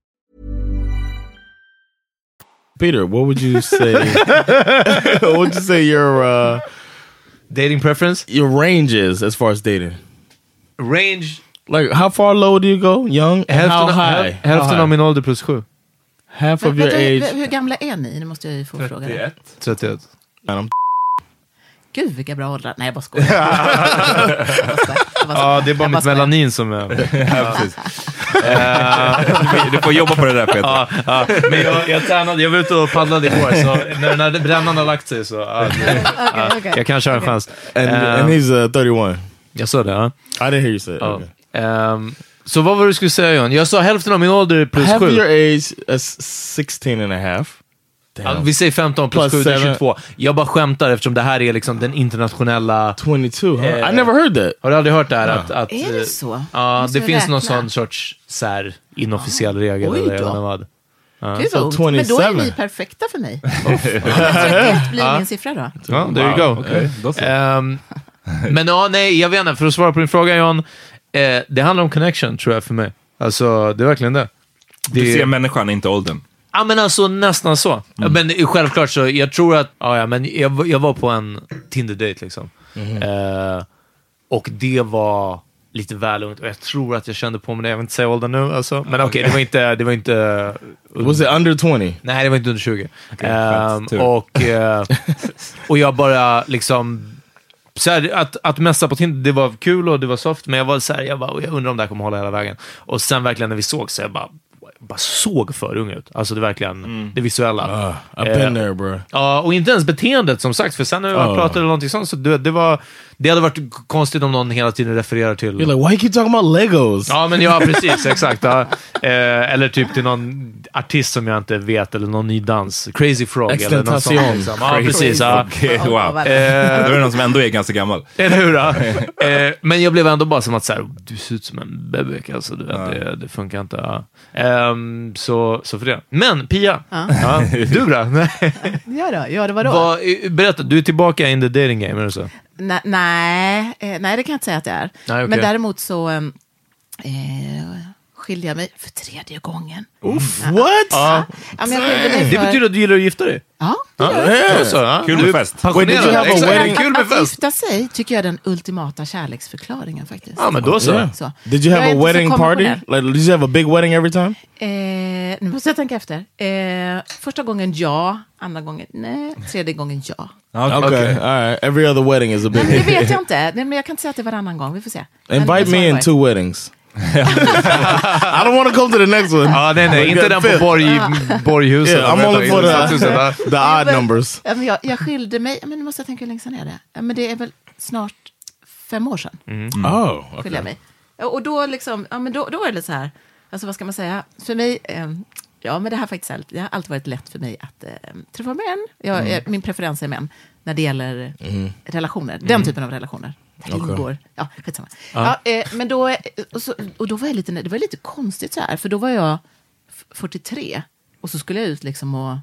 Peter, what would you say? what would you say your uh, Dating preference? your range is as far as dating? Range? Like, how far low do you go? Young? And how high? häl- hälften av high? min ålder plus sju. half of your age. hur gamla är ni? Nu måste jag ju få fråga. det. 31. And I'm Gud, vilka bra åldrar. Nej, jag bara skojar. Jag bara skojar. Jag bara Ja, det är bara mitt melanin som är... Ja, precis. Du får jobba på det där Peter. Ja, ja. Men jag, jag tränade, jag var ute och paddlade igår, så när den här brännan har lagt sig så... Ja, det, Okej, okej. jag kan köra en chans. and, Eh, and he's uh, 31. Jag sa det, ja. I didn't hear you say it. ja. Okay. Ehm, så vad var det du skulle säga John? Jag sa hälften av min ålder plus Half sju. your age is 16 and a half. Ja, vi säger 15 plus, Plus 7, det är seven. 22. Jag bara skämtar eftersom det här är liksom den internationella... 22, huh? Eh, I never heard that. Har du aldrig hört det här? Att, att, Är det eh, så? Ja, Måste det finns någon räkna? sån sorts så här, inofficiell regel. Oj eller då. inte vad. Gud Så vad ont. Men då är 27. ni perfekta för mig. 31 blir min siffra då. Ja, there you go. Då så. Ehm, men ja, nej, jag vet inte. För att svara på din fråga John. Eh, det handlar om connection tror jag för mig. Alltså, det är verkligen det. Du det ser människan, inte åldern. Ja, men alltså nästan så. Men självklart så, jag tror att, ja, ja men jag, jag var på en Tinder-date liksom. Eh, och det var lite väl ungt. Och jag tror att jag kände på mig det. Jag vill inte säga åldern nu alltså. Men okej, det var inte... Det var inte Was it under 20? Nej, det var inte under 20. skönt. Ehm, Tur. och, eh, och jag bara liksom... Så här, att, att messa på Tinder, det var kul och det var soft, men jag var så här, jag, bara, jag undrar om det här kommer hålla hela vägen. Och sen verkligen när vi såg så jag bara, bara såg för ung ut. Alltså det verkligen, det visuella. Uh, I've been Eh, there bro. Ja, och inte ens beteendet som sagt, för sen när jag Ja. pratade eller någonting sånt, så det, det, var, det hade varit konstigt om någon hela tiden refererar till... You're like, why you keep talking about Legos? Ja, men ja, precis. Exakt. Eh, eller typ till någon artist som jag inte vet, eller någon ny dans. Crazy Frog. Eller någon sån, Extentation. liksom. Ja, precis. Okej, Ja, wow. verkligen. Då är någon som ändå är ganska gammal. Eller hur? Eh, men jag blev ändå bara som att så här, du ser ut som en bebek. Alltså, du vet, det, det funkar inte. Ja. Ehm, så, så för det. Men Pia, ja. du då? Nej. Ja, då, ja, det var då. Vad, eh, berätta, du är tillbaka in the dating game, det så? Nej, nej, eh, nej, det kan jag inte säga att det är. Nej, okej. Men däremot så ehm, eh, skilde jag mig för tredje gången. Oof, Ja. what? Ja, ja, men jag skilde mig Det för... betyder att du gillar att gifta dig? Ja, det Ja, gör jag. ja. Så, ja. Kul Du med fest. pensionerad. Wait, did you have a Exakt. wedding? Kul med Att fest. gifta sig tycker jag är den ultimata kärleksförklaringen faktiskt. Ja, men då så. Yeah. Så. Did you Jag have är a wedding party? Like, did you have a big wedding every time? Eh, nu måste jag tänka efter. Eh, första gången ja, andra gången nej, tredje gången ja. Okay, all right. Every other wedding is a Nej, big. men det vet jag inte. Nej, men jag kan inte säga att det är varannan gång. Vi får se. Invite me det in two weddings. I don't want to come to the next one. Ja, nej, nej. Inte den på Borg, Borghuset. Yeah, I'm only for the, the odd numbers. Ja, men jag, jag skilde mig, men nu måste jag tänka hur länge sedan är det? Ja, men det är väl snart fem år sedan Oh, skilde okay. jag mig. Och då, liksom, ja, men då, då var det lite så här, alltså vad ska man säga, för mig, eh, ja men det här faktiskt, det har alltid varit lätt för mig att eh, träffa män. Jag, eh, min preferens är män när det gäller relationer, den typen av relationer. Ingår, ja, skitsamma. Ja. eh, men då, och, så, och då var jag lite, det var lite konstigt så här, för då var jag f- 43 och så skulle jag ut liksom och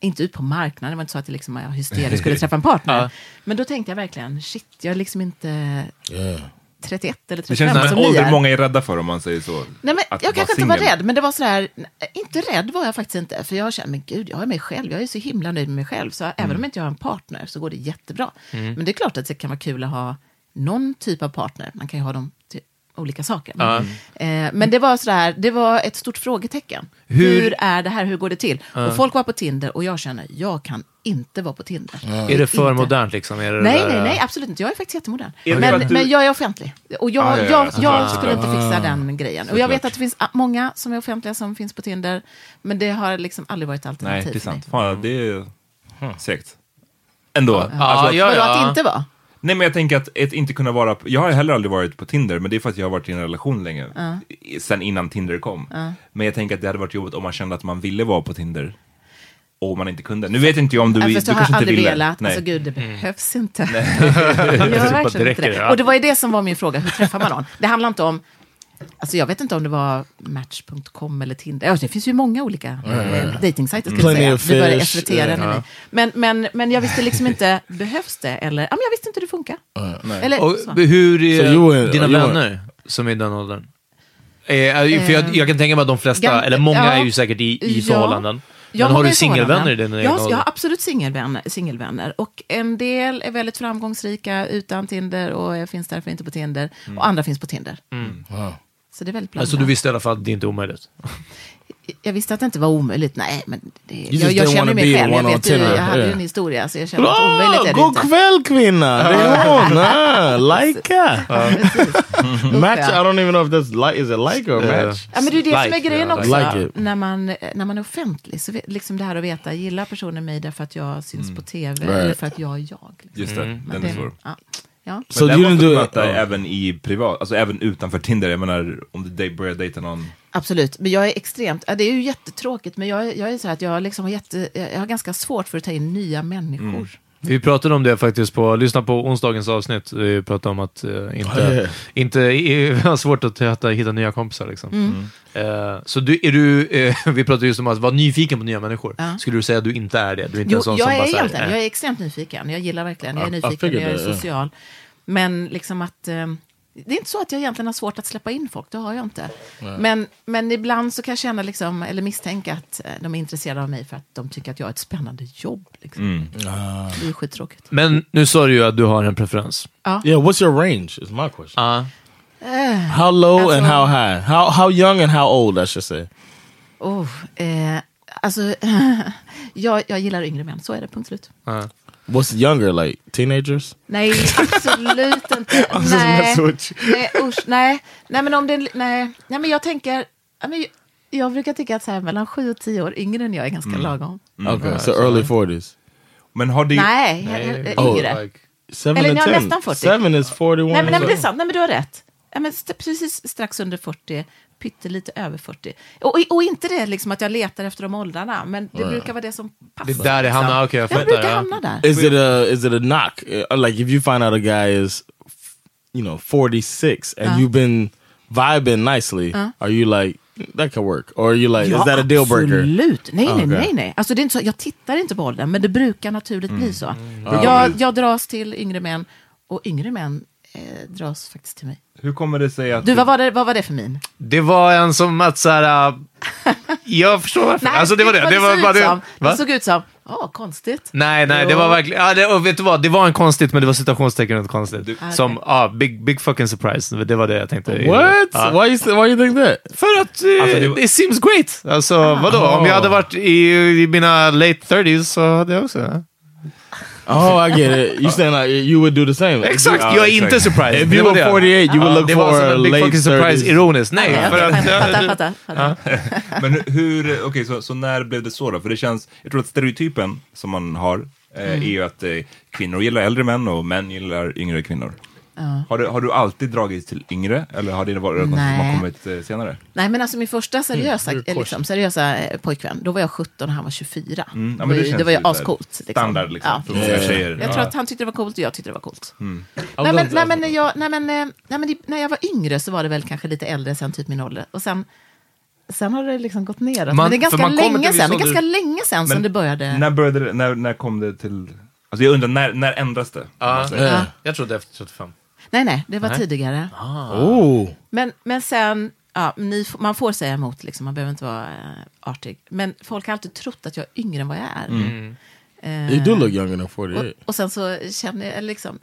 inte ut på marknaden, det var inte så att jag liksom, hysteriskt skulle träffa en partner. Ja. Men då tänkte jag verkligen, shit, jag är liksom inte Yeah. 31 eller Det 35 känns som en ålder många är rädda för om man säger så. Nej, men jag kanske inte var rädd, men det var sådär, inte rädd var jag faktiskt inte. För jag känner, men gud, jag är mig själv, jag är så himla nöjd med mig själv. Så även om inte jag har en partner så går det jättebra. Men det är klart att det kan vara kul att ha någon typ av partner. Man kan ju ha dem olika saker. Eh, men det var sådär, det var ett stort frågetecken. Hur- Hur, är det här, hur går det till? Och folk var på Tinder och jag känner, jag kan inte vara på Tinder. Är det för Inte. modernt liksom? Är det Nej, det nej, nej, absolut inte. Jag är faktiskt jättemodern. Är Men, du- men jag är offentlig. Och jag, Ah, ja, ja, jag, jag såklart. skulle inte fixa den grejen. Och jag vet att det finns ah, många som är offentliga som finns på Tinder. Men det har liksom aldrig varit alternativ Nej, det är sant. Fan, det är segt. Ändå. Ja, Alltså, ja, Vadå, ja. att inte vara? Nej men jag tänker att ett inte kunna vara, på- jag har heller aldrig varit på Tinder, men det är för att jag har varit i en relation länge. I- Sen innan Tinder kom. Men jag tänker att det hade varit jobbigt om man kände att man ville vara på Tinder. Och man inte kunde. Nu vet inte jag om du, Ja, du kanske jag har inte aldrig ville. velat. Nej. Alltså gud, det behövs inte. Det Jag gör verkligen inte det. Och det var ju det som var min fråga, hur träffar man någon? Det handlar inte om, alltså jag vet inte om det var Match.com eller Tinder. Ja, det finns ju många olika mm. dejtingsajter. ska säga. ja. nu. men, men, men jag visste liksom inte, behövs det? Eller, ja, men jag visste inte hur det funkar. Eller, Och så. hur är you were- dina vänner som är i den åldern? Eh, för jag, jag kan tänka mig att de flesta, Gam- eller många ja. är ju säkert i, i Ja. förhållanden. Jag Men har du singelvänner i din egen jag, har absolut singelvänner, singelvänner. Och en del är väldigt framgångsrika utan Tinder och finns därför inte på Tinder. Och andra finns på Tinder. Wow. Så det är väldigt blandat. Alltså du visste i alla fall att det inte är omöjligt? Jag visste att det inte var omöjligt. Nej, men det, jag, jag känner mig själv. Jag, vet ju, jag hade ju en historia, så jag känner att omöjligt är det God inte. kväll kvinna! Det är hon! Ah, Laika! Match, I don't even know if that's like, is it like or Yeah. match? Ja, men det är det som är Like, grejen också. like när, man, när man är offentlig. Så liksom det här att veta, gillar personen mig därför att jag syns på tv Right. eller för att jag är jag? Liksom. Just det, Men den är svår. Ja. Ja. So Men den måste du möta Oh. även i privat, alltså även utanför Tinder. Jag menar, om du börjar dejta någon. Absolut, men jag är extremt, ja, det är ju jättetråkigt, men jag, är- jag är så här att jag, liksom har jätte, jag har ganska svårt för att ta in nya människor. Vi pratade om det faktiskt på, lyssna på onsdagens avsnitt. Vi pratade om att eh, inte, inte vi har svårt att hitta, hitta nya kompisar. Liksom. Eh, så du, är du, eh, vi pratade just om att vara nyfiken på nya människor. Ja. Skulle du säga att du inte är det? Du är inte Jo, en sån jag som är bara så här, egentligen, eh, jag är extremt nyfiken. Jag gillar verkligen, jag är nyfiken, jag är yeah. social. Men liksom att, eh, det är inte så att jag egentligen har svårt att släppa in folk, det har jag inte. Men, men ibland så kan jag känna, liksom, eller misstänka att eh, de är intresserade av mig för att de tycker att jag har ett spännande jobb. Liksom. Mm. Ah. Det är skittråkigt. Men nu sa du ju att du har en preferens. Ja. Yeah, what's your range is my question. Ja. How low and Alltså- how high? How how young and how old I should say? Oh, eh, alltså, jag, jag gillar yngre män, så är det, punkt slut. What's younger, like teenagers? Nej, absolut inte. just nej, nej, usch, nej. Nej, men om det, nej. nej, men jag tänker, men jag, jag brukar tycka att så här, mellan sju och tio år yngre än jag är ganska Mm. lagom. Okay, so early 40s. Men har det... Nej, jag- jag- Oh, yngre. Seven Eller and ja, 10. nästan 40. Seven is 41. Nej, men, nej, men det är sant. Nej, men du har rätt. Ja, men st- precis strax under 40, pyttelite över 40. Och, och inte det liksom att jag letar efter de åldrarna, men det brukar vara det som passar. Det är där det liksom. hamnar, okej, jag jag fattar, brukar ja. hamna där. Is it a is it a knock? Uh, Like if you find out a guy is, you know, 46 and Uh. you've been vibing nicely, are you like that can work, or are you like is that a deal breaker? Absolut. Nej, nej, nej. nej. Alltså, det är inte så, jag tittar inte på åldern, men det brukar naturligt Mm. bli så. Jag, jag dras till yngre män, och yngre män eh, dras faktiskt till mig. Hur kommer det sig att... Du, vad var det, vad var det för min? Det var en som att så här... äh, jag förstår varför. alltså det var det. vad Det var det. som. Va? Det såg ut som, åh, konstigt. Nej, nej, det var verkligen... Ja, det, och vet du vad? Det var en konstigt, men det var citationstecken runt konstigt. Ah, Som, ja, big, big fucking surprise. Det var det jag tänkte. What? Ja. Why you why you think that? För att eh, Alltså, det var- it seems great. Alltså, vadå? Om jag hade varit i, i mina late 30s så hade jag också... Ja. Oh, I get it. You saying like you would do the same? Exakt, Ja, jag är inte surprised. If Det you var were det. 48, you would look det var for som a en big late fucking 30s. surprise, ironiskt. Nej, Okej, för okej, att... fattar, ja, fattar, fattar. Men hur, okej, så, så när blev det så då? För det känns, jag tror att stereotypen som man har eh, Mm. är ju att eh, kvinnor gillar äldre män och män gillar yngre kvinnor. Har, du, har du alltid dragits till yngre eller har det varit något som har Nej. kommit eh, senare? Nej, men alltså min första seriösa, Mm, liksom, seriösa eh, pojkvän, då var jag 17 och han var 24. Mm, ja, det, det var ju ascoolt. Liksom. Standard liksom, Ja. för många tjejer. Jag tror att han tyckte det var coolt och jag tyckte det var coolt. Mm. Nej, men, nej, men, när jag, nej, men, nej, men det- när jag var yngre så var det väl kanske lite äldre sen typ min ålder. Och sen, sen har det liksom gått neråt. Man- men det är ganska länge sen. Det är ganska länge sen som det började. När började när, när kom det till, alltså jag undrar när, när ändras det? Ja, Yeah. jag trodde efter 35. Nej, nej, det var Nej. tidigare. Oh, Men, men sen, ja, ni, man får säga emot, liksom, man behöver inte vara eh, artig. Men folk har alltid trott att jag är yngre än vad jag är. Mm. Eh, you do look younger than 48. och, och sen så känner jag liksom,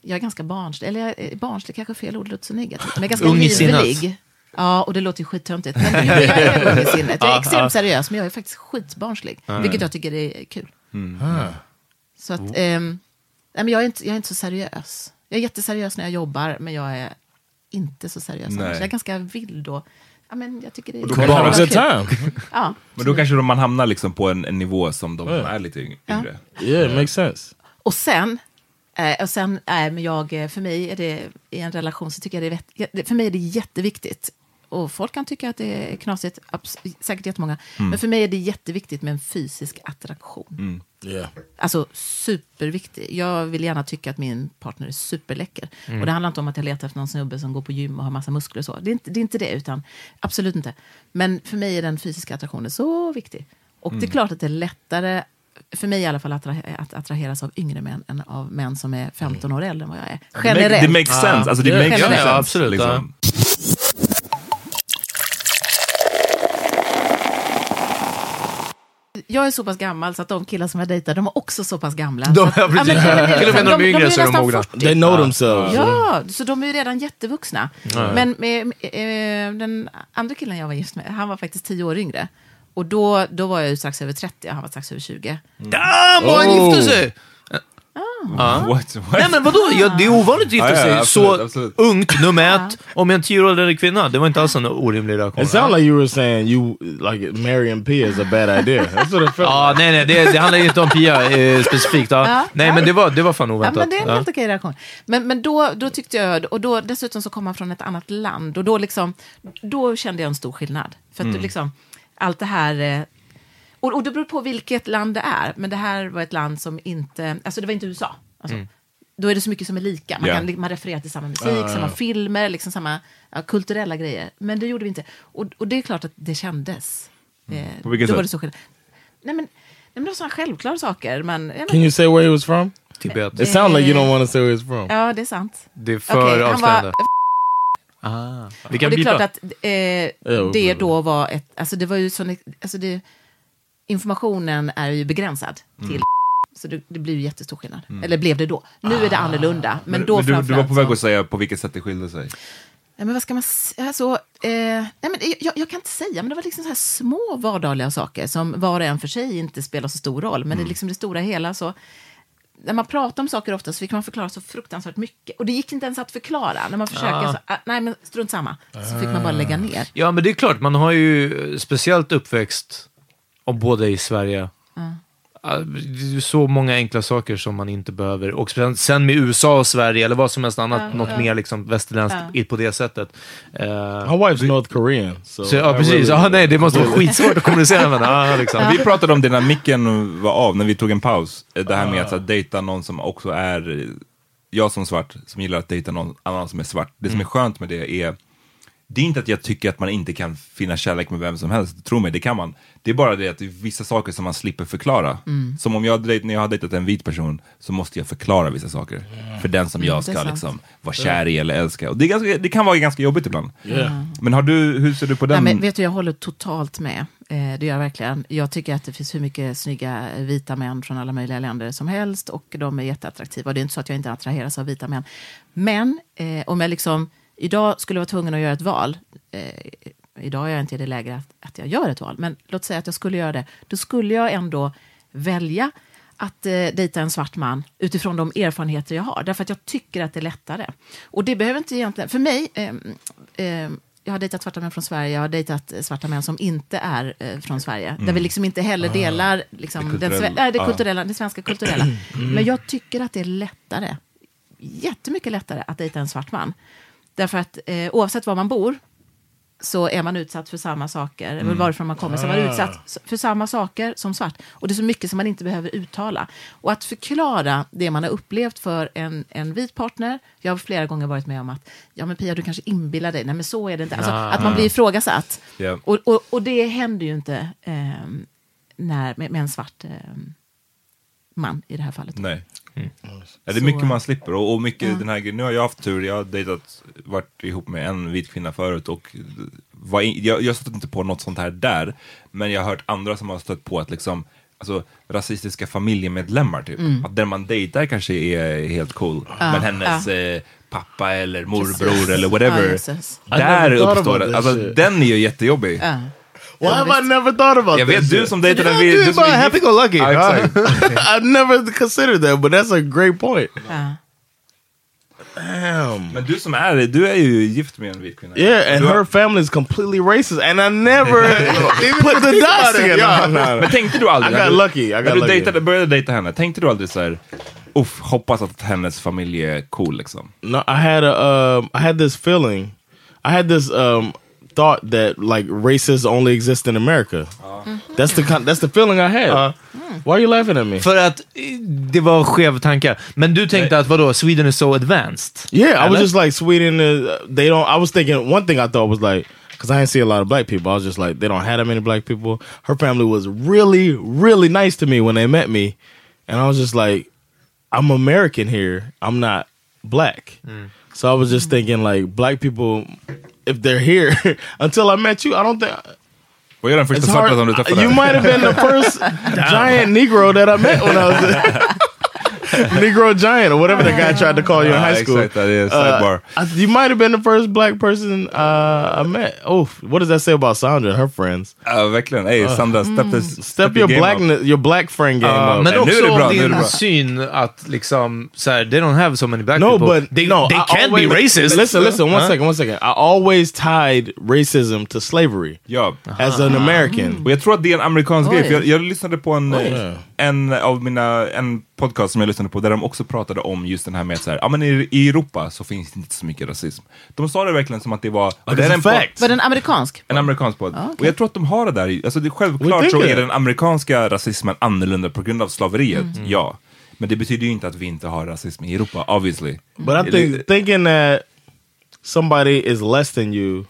jag är ganska barnslig, eller jag är barnslig kanske fel ord, låter så negativt, men jag är ganska livlig. Ja, och det låter ju skittöntigt. Men jag är ung i sinnet. Jag är extremt seriös, men jag är faktiskt skitbarnslig. Vilket jag tycker är kul. Så att, ehm, nej, men jag, är inte, jag är inte så seriös. Jag är jätteseriös när jag jobbar, men jag är inte så seriös annars. Nej. Jag är ganska vild och, ja men jag tycker det är good Kul. time. Ja. Men då kanske man hamnar liksom på en, en nivå som de som Ja. är lite yng- Ja. yngre. Yeah, it makes sense. Och sen, eh, och sen eh, men jag, eh, för mig är det, i en relation så tycker jag det är, för mig är det jätteviktigt. Och folk kan tycka att det är knasigt, säkert jättemånga. Men för mig är det jätteviktigt med en fysisk attraktion. Yeah. Alltså superviktig. Jag vill gärna tycka att min partner är superläcker. Och det handlar inte om att jag letar efter någon snubbe som går på gym och har massa muskler och så. Det är inte det, är inte det utan absolut inte. Men för mig är den fysiska attraktionen så viktig. Och det är klart att det är lättare, för mig i alla fall, att, attra- att attraheras av yngre män än av män som är 15 år äldre än vad jag är. Generellt. Det makes sense. Alltså, det Ja, makes sense. ja, absolut, Liksom. Jag är så pass gammal så att de killar som jag dejtar, de är också så pass gamla. De- ja, precis. ja, men- Till och med när de är yngre så är de mogna. 40. They know themselves. Ja, så de är ju redan jättevuxna. Men med, med, eh, den andra killen jag var gift med, han var faktiskt tio år yngre. Och då, då var jag ju strax över 30 och han var strax över 20. Damn, vad han Oh. gifte sig! What? What? Nej men vadå, ja, det är ovanligt att gifta Ja, ja, sig absolut, så absolut. ungt, nummer ett, och med en tio år äldre kvinna. Det var inte alls en orimlig reaktion. It sounded like you were saying you like marrying P is a bad idea. That's what it felt Ja, nej, nej, det, det handlar inte om Pia eh, specifikt. Ja. Ja. Nej, men det var, det var fan Ja, oväntat. men det är en Ja. helt okej reaktion. Men, men då, då tyckte jag, och då, dessutom så kom han från ett annat land. Och då, liksom, då kände jag en stor skillnad. För att liksom, allt det här... eh, Och, och det beror på vilket land det är. Men det här var ett land som inte... Alltså det var inte USA. Alltså, Då är det så mycket som är lika. Man, Ja. kan, man refererar till samma musik, samma filmer, liksom samma ja, kulturella grejer. Men det gjorde vi inte. Och, och det är klart att det kändes. Eh, På vilket då var sätt? det så skillnad. Nej, men, nej, men det var sådana självklara saker. Men, Can you say where he was from? Tibet. It sounds like you don't want to say where he's from. ja, det är sant. Det är för han avslöjande. var Ah. Vi Och kan det är klart att eh, det då var ett, alltså det var ju sån, alltså det, informationen är ju begränsad till så det, det blir ju jättestor skillnad. Eller blev det då. Nu är det annorlunda. Men, Men, då men du, du var på väg att säga på vilket sätt det skilde sig. Nej, men vad ska man säga? Alltså, eh, nej, men jag, jag kan inte säga, men det var liksom så här små vardagliga saker som var och en för sig inte spelar så stor roll. Men det, är liksom det stora hela så... När man pratar om saker ofta så fick man förklara så fruktansvärt mycket. Och det gick inte ens att förklara. När man försöker så, ah, nej men strunt samma. Så fick man bara lägga ner. Ja, men det är klart, man har ju speciellt uppväxt, om både i Sverige, Ja, det är så många enkla saker som man inte behöver. Och sen, med USA och Sverige, eller vad som helst annat, Ja, något ja. mer liksom västerländskt i- på det sättet. Eh, My wife's North Korean. So så, ja, I precis. really- Ja, nej, det måste vara skitsvårt att kommunicera med henne. Ja, liksom. Vi pratade om det när micken var av, när vi tog en paus. Det här med att så, här, dejta någon som också är, jag som svart, som gillar att dejta någon annan som är svart. Det som är skönt med det är, det är inte att jag tycker att man inte kan finna kärlek med vem som helst, tro mig, det kan man. Det är bara det att det är vissa saker som man slipper förklara. Som om jag, när jag har dejtat en vit person så måste jag förklara vissa saker. För den som jag det är ska liksom vara kär i eller älska. Och det, är ganska, det kan vara ganska jobbigt ibland. Yeah. Men har du, hur ser du på Nej, den? men vet du, jag håller totalt med. Eh, det gör jag verkligen. Jag tycker att det finns hur mycket snygga vita män från alla möjliga länder som helst och de är jätteattraktiva. Och det är inte så att jag inte attraheras av vita män. Men eh, om jag liksom idag skulle vara tvungen att göra ett val. Eh, idag är jag inte i det läget att, att jag gör ett val. Men låt säga att jag skulle göra det. Då skulle jag ändå välja att eh, dejta en svart man utifrån de erfarenheter jag har. Därför att jag tycker att det är lättare. Och det behöver inte egentligen... För mig... ehm, ehm, jag har dejtat svarta män från Sverige, jag har dejtat eh, svarta män som inte är eh, från Sverige. Där vi liksom inte heller delar liksom, Det den, kulturella. sve- nej, det, Ah. kulturella, det svenska kulturella. Men jag tycker att det är lättare, jättemycket lättare att dejta en svart man. Därför att eh, oavsett var man bor så är man utsatt för samma saker, eller varifrån man kommer, så är man utsatt för samma saker som svart. Och det är så mycket som man inte behöver uttala. Och att förklara det man har upplevt för en, en vit partner, jag har flera gånger varit med om att, ja men Pia du kanske inbillar dig, nej men så är det inte. Alltså, att man blir ifrågasatt. Ja. Och, och, och det händer ju inte ehm, när, med, med en svart ehm, man i det här fallet. Nej. Ja, det är mycket man slipper och, och mycket den här. Nu har jag haft tur, jag har dejtat, varit ihop med en vit kvinna förut och var in, jag, jag stötte inte på något sånt här där. Men jag har hört andra som har stött på att liksom, alltså rasistiska familjemedlemmar typ. Att den man dejtar kanske är helt cool. men hennes eh, pappa eller morbror Precis. eller Ja, whatever. I där uppstår det, alltså den är ju jättejobbig. Ja. Why have I never thought about Jag this vet, du som dejtade en Yeah, vit... du är gift- happy-go-lucky. Ja. I never considered that, but that's a great point. Ja. Damn. Men du som är du är ju gift med en vit kvinna. Yeah, and Du har- her family is completely racist, and I never put the dots together. No, no. Men tänkte du aldrig, I got lucky, I got när du lucky. dejtade, började dejta henne, tänkte du aldrig så här, uff, hoppas att hennes familj är cool liksom? No, I had a um, I had this feeling. I had this um, thought that like racists only exist in America. Uh-huh. That's the con- that's the feeling I had. Uh-huh. Hmm. Why are you laughing at me? För att eh, det var skev tankar. Men du tänkte att vadå, Sweden is so advanced? Yeah, I was Eller? just like Sweden. Is, they don't. I was thinking one thing I thought was like because I didn't see a lot of black people. I was just like they don't have that many black people. Her family was really really nice to me when they met me, and I was just like, I'm American here. I'm not black. Mm. So I was just thinking like black people, if they're here until I met you, I don't think. Vad är den första It's svarta hard. som du? You might have been the first giant Negro that I met when I was Negro giant or whatever the guy tried to call you in Ah, high school. exakt, det är sidebar. Uh, you might have been the first black person uh, I met. Oh, what does that say about Sandra and her friends? Ja, verkligen. Ey, Sandra, step, this, Step your game black up. your black friend game Ja, up. men nu är också det bra, om nu din bra. syn att liksom, så här, they don't have so many black no, people. but they, no, they I can always- be racist. Listen, listen, one Huh? second, one second. I always tied racism to slavery Ja. as an American. Och jag tror att det är en amerikansk Oj. grej, för jag, jag lyssnade på en, Oj. En av mina, en podcast som jag lyssnade på där de också pratade om just den här med att så här, ja men i, i Europa så finns det inte så mycket rasism. De sa det verkligen som att det var, och det är en fact. Var den amerikansk? En amerikansk podd. okej. Och jag tror att de har det där, alltså det, självklart så är den amerikanska rasismen annorlunda på grund av slaveriet, ja. Men det betyder ju inte att vi inte har rasism i Europa, obviously. But I think thinking that somebody is less than you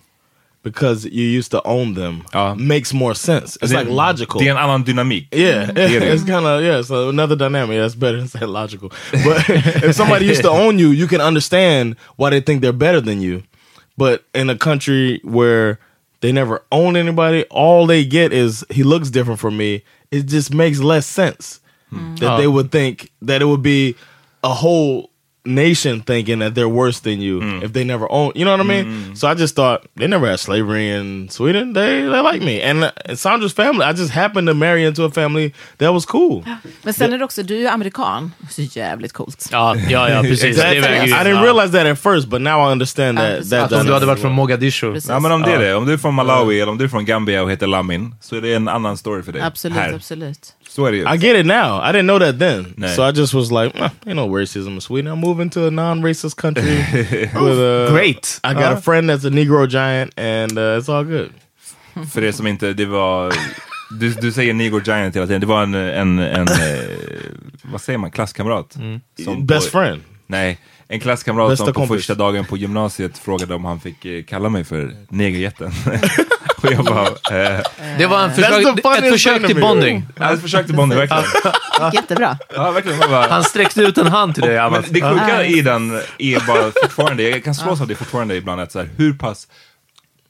because you used to own them Ja. makes more sense. It's Det- like logical. Det är en annan dynamik. Yeah, Det är it's kind of yeah. So another dynamic. That's better than saying logical. But if somebody used to own you, you can understand why they think they're better than you. But in a country where they never own anybody, all they get is he looks different from me. It just makes less sense hmm. that they would think that it would be a whole nation thinking that they're worse than you if they never own. You know what I mean? So I just thought they never had slavery in Sweden. They they like me, and, uh, and Sandra's family. I just happened to marry into a family that was cool. Men sen är det också, du är ju amerikan. Så jävligt coolt. Ja, ja, ja precis. Det Exactly. I didn't Ja. realize that at first, but now I understand Ja, that. precis. that Om du hade varit från. Mogadishu. Precis. Ja men om det är det, om du är från Malawi eller om du är från Gambia och heter Lamin så är det en annan story för dig. Absolut, Här. absolut. Så är det ju. I get it now. I didn't know that then. Nah. So I just was like, "Eh, ain't no racism in Sweden. I'm moving to a non-racist country with a Great. I got a friend that's a Negro giant, and uh, it's all good. För det som inte, det var... Du, du säger Negro Giant hela tiden. Det var en, en, en eh, vad säger man, klasskamrat. Som Best på, friend. Nej, en klasskamrat Bästa som på kompis. första dagen på gymnasiet frågade om han fick eh, kalla mig för negerjätten. och jag bara, eh, Det var en försök, ett försök till bonding. jag försökte bonda verkligen. Jättebra. Ja, verkligen. Bara, Han sträckte ut en hand till dig, Men Amat. det sjuka i den är bara fortfarande, jag kan slås av det fortfarande ibland, att så här, hur pass,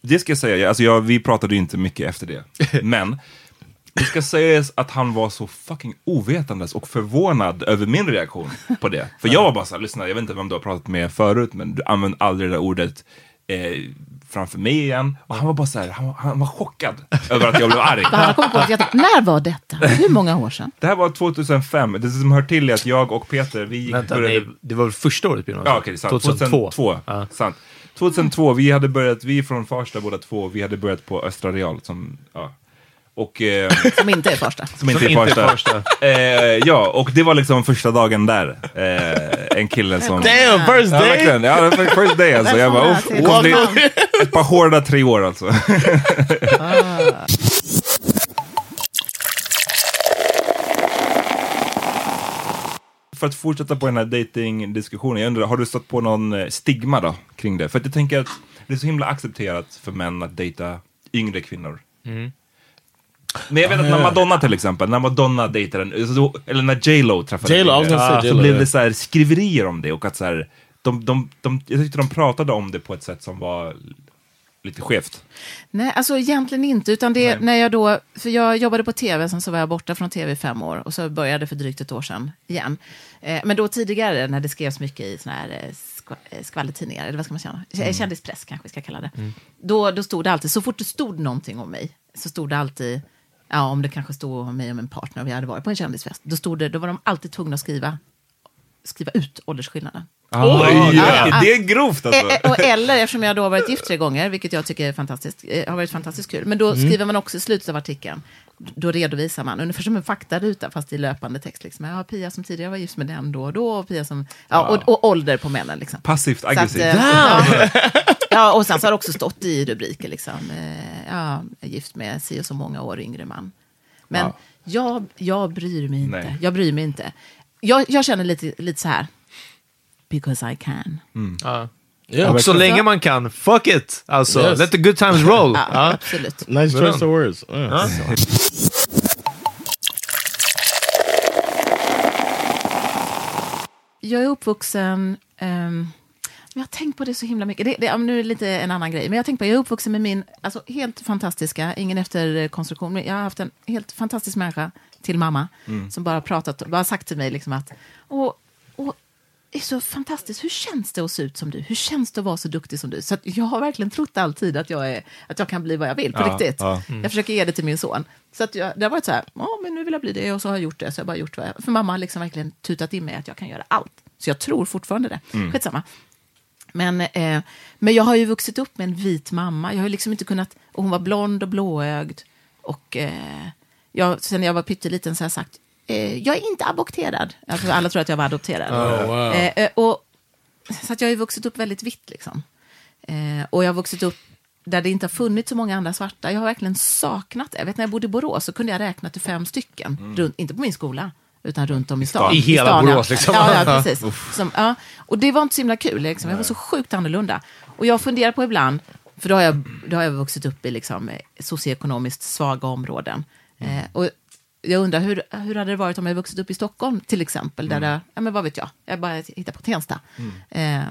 det ska jag säga, alltså jag, vi pratade ju inte mycket efter det, men det ska sägas att han var så fucking ovetandes och förvånad över min reaktion på det. För jag var bara såhär, lyssna, jag vet inte vem du har pratat med förut, men du använder aldrig det där ordet eh, framför mig igen. Och han var bara såhär, han, var- han var chockad över att jag blev arg. Han har kommit på att jag tänkte, när var detta? Hur många år sedan? Det här var 2005, det som hör till är att jag och Peter, vi gick Vänta, började- nej, det var väl första året på gymnasiet? Ja, okej, sant. 2002. 2002. Ja. Sant. 2002, vi hade börjat, vi är från Farsta båda två, vi hade börjat på Östra Real som, ja. Och, eh, Som inte är första. som inte Som är inte. Farsta. Eh, ja, och det var liksom första dagen där. Eh, en kille som... Damn, first Ja, day. verkligen. Ja, det var first day alltså. Jag bara, uff, det kommer bli ett par hårda tre år alltså. För att fortsätta på den här dating-diskussionen, jag undrar, har du stött på någon eh, stigma då kring det? För att jag tänker att det är så himla accepterat för män att dejta yngre kvinnor. Men jag vet att när Madonna till exempel, när Madonna dejtade en, eller när J Lo träffade J.Lo, yngre, gonna say så blev det så här skriverier om det och att så här, de, de, de, jag tyckte de pratade om det på ett sätt som var lite skevt. Nej, alltså egentligen inte. Utan det, när jag då, för jag jobbade på tv, sen så var jag borta från tv i fem år och så började för drygt ett år sedan igen. Eh, men då tidigare, när det skrevs mycket i såna här eh, eh, skvallertidningar, eller vad ska man säga, mm. kändispress kanske vi ska kalla det. Då, då stod det alltid, så fort det stod någonting om mig, så stod det alltid, ja om det kanske stod om mig och min partner och vi hade varit på en kändisfest, då, stod det, då var de alltid tvungna att skriva, skriva ut åldersskillnaden. Oj, ja. det är grovt alltså. Eh, eh, och eller, eftersom jag då har varit gift tre gånger, vilket jag tycker är fantastiskt, eh, har varit fantastiskt kul, men då skriver man också i slutet av artikeln, då redovisar man, ungefär som en faktaruta, fast i löpande text. Liksom. Ja, Pia som tidigare var gift med den då och då, och Pia som... Ja, och, och ålder på männen. Liksom. Passivt aggressivt. eh, ja, ja, och sen så har det också stått i rubriker, liksom, eh, ja, gift med si och så många år yngre man. Men Ja. jag, jag bryr mig inte. Nej. Jag bryr mig inte. Jag, jag känner lite, lite så här, because I can. Ja. Yeah, och så länge man kan, fuck it! Alltså, Yes. let the good times roll. Ja, Ja. Absolut. Nice choice of words. Yeah. Jag är uppvuxen... men jag har tänkt på det så himla mycket. Det, det, nu är det lite en annan grej. Men jag tänkt på, jag är uppvuxen med min alltså, helt fantastiska, ingen efterkonstruktion, men jag har haft en helt fantastisk människa till mamma. Som bara pratat, bara sagt till mig liksom att, och, och, det är så fantastiskt, hur känns det att se ut som du? Hur känns det att vara så duktig som du? Så jag har verkligen trott alltid att jag, är, att jag kan bli vad jag vill, på Ja, riktigt. ja. Jag försöker ge det till min son. Så att jag, det har varit så här, ja men nu vill jag bli det och så har jag gjort det. Så jag bara gjort vad jag, för mamma har liksom verkligen tutat in mig att jag kan göra allt. Så jag tror fortfarande det. Mm. Skitsamma. Men, eh, men jag har ju vuxit upp med en vit mamma. Jag har liksom inte kunnat, och hon var blond och blåögd. Och eh, jag, sen jag var pytteliten så har jag sagt, eh, jag är inte adopterad. Alltså, alla tror att jag var adopterad. Oh, wow. Eh, eh, och, så att jag har ju vuxit upp väldigt vitt liksom. Eh, och jag har vuxit upp där det inte har funnits så många andra svarta. Jag har verkligen saknat det. Jag vet när jag bodde i Borås så kunde jag räkna till fem stycken. Runt, inte på min skola, utan runt om i stan. I hela stan, Borås, liksom. Ja, ja precis. Som, ja. Och det var inte så himla kul. Liksom. Jag var så sjukt annorlunda. Och jag funderar på ibland, för då har jag, då har jag vuxit upp i liksom, eh, socioekonomiskt svaga områden. Eh, och jag undrar, hur, hur hade det varit om jag vuxit upp i Stockholm till exempel? Där det, ja men vad vet jag, jag bara hittar på Tensta. Eh,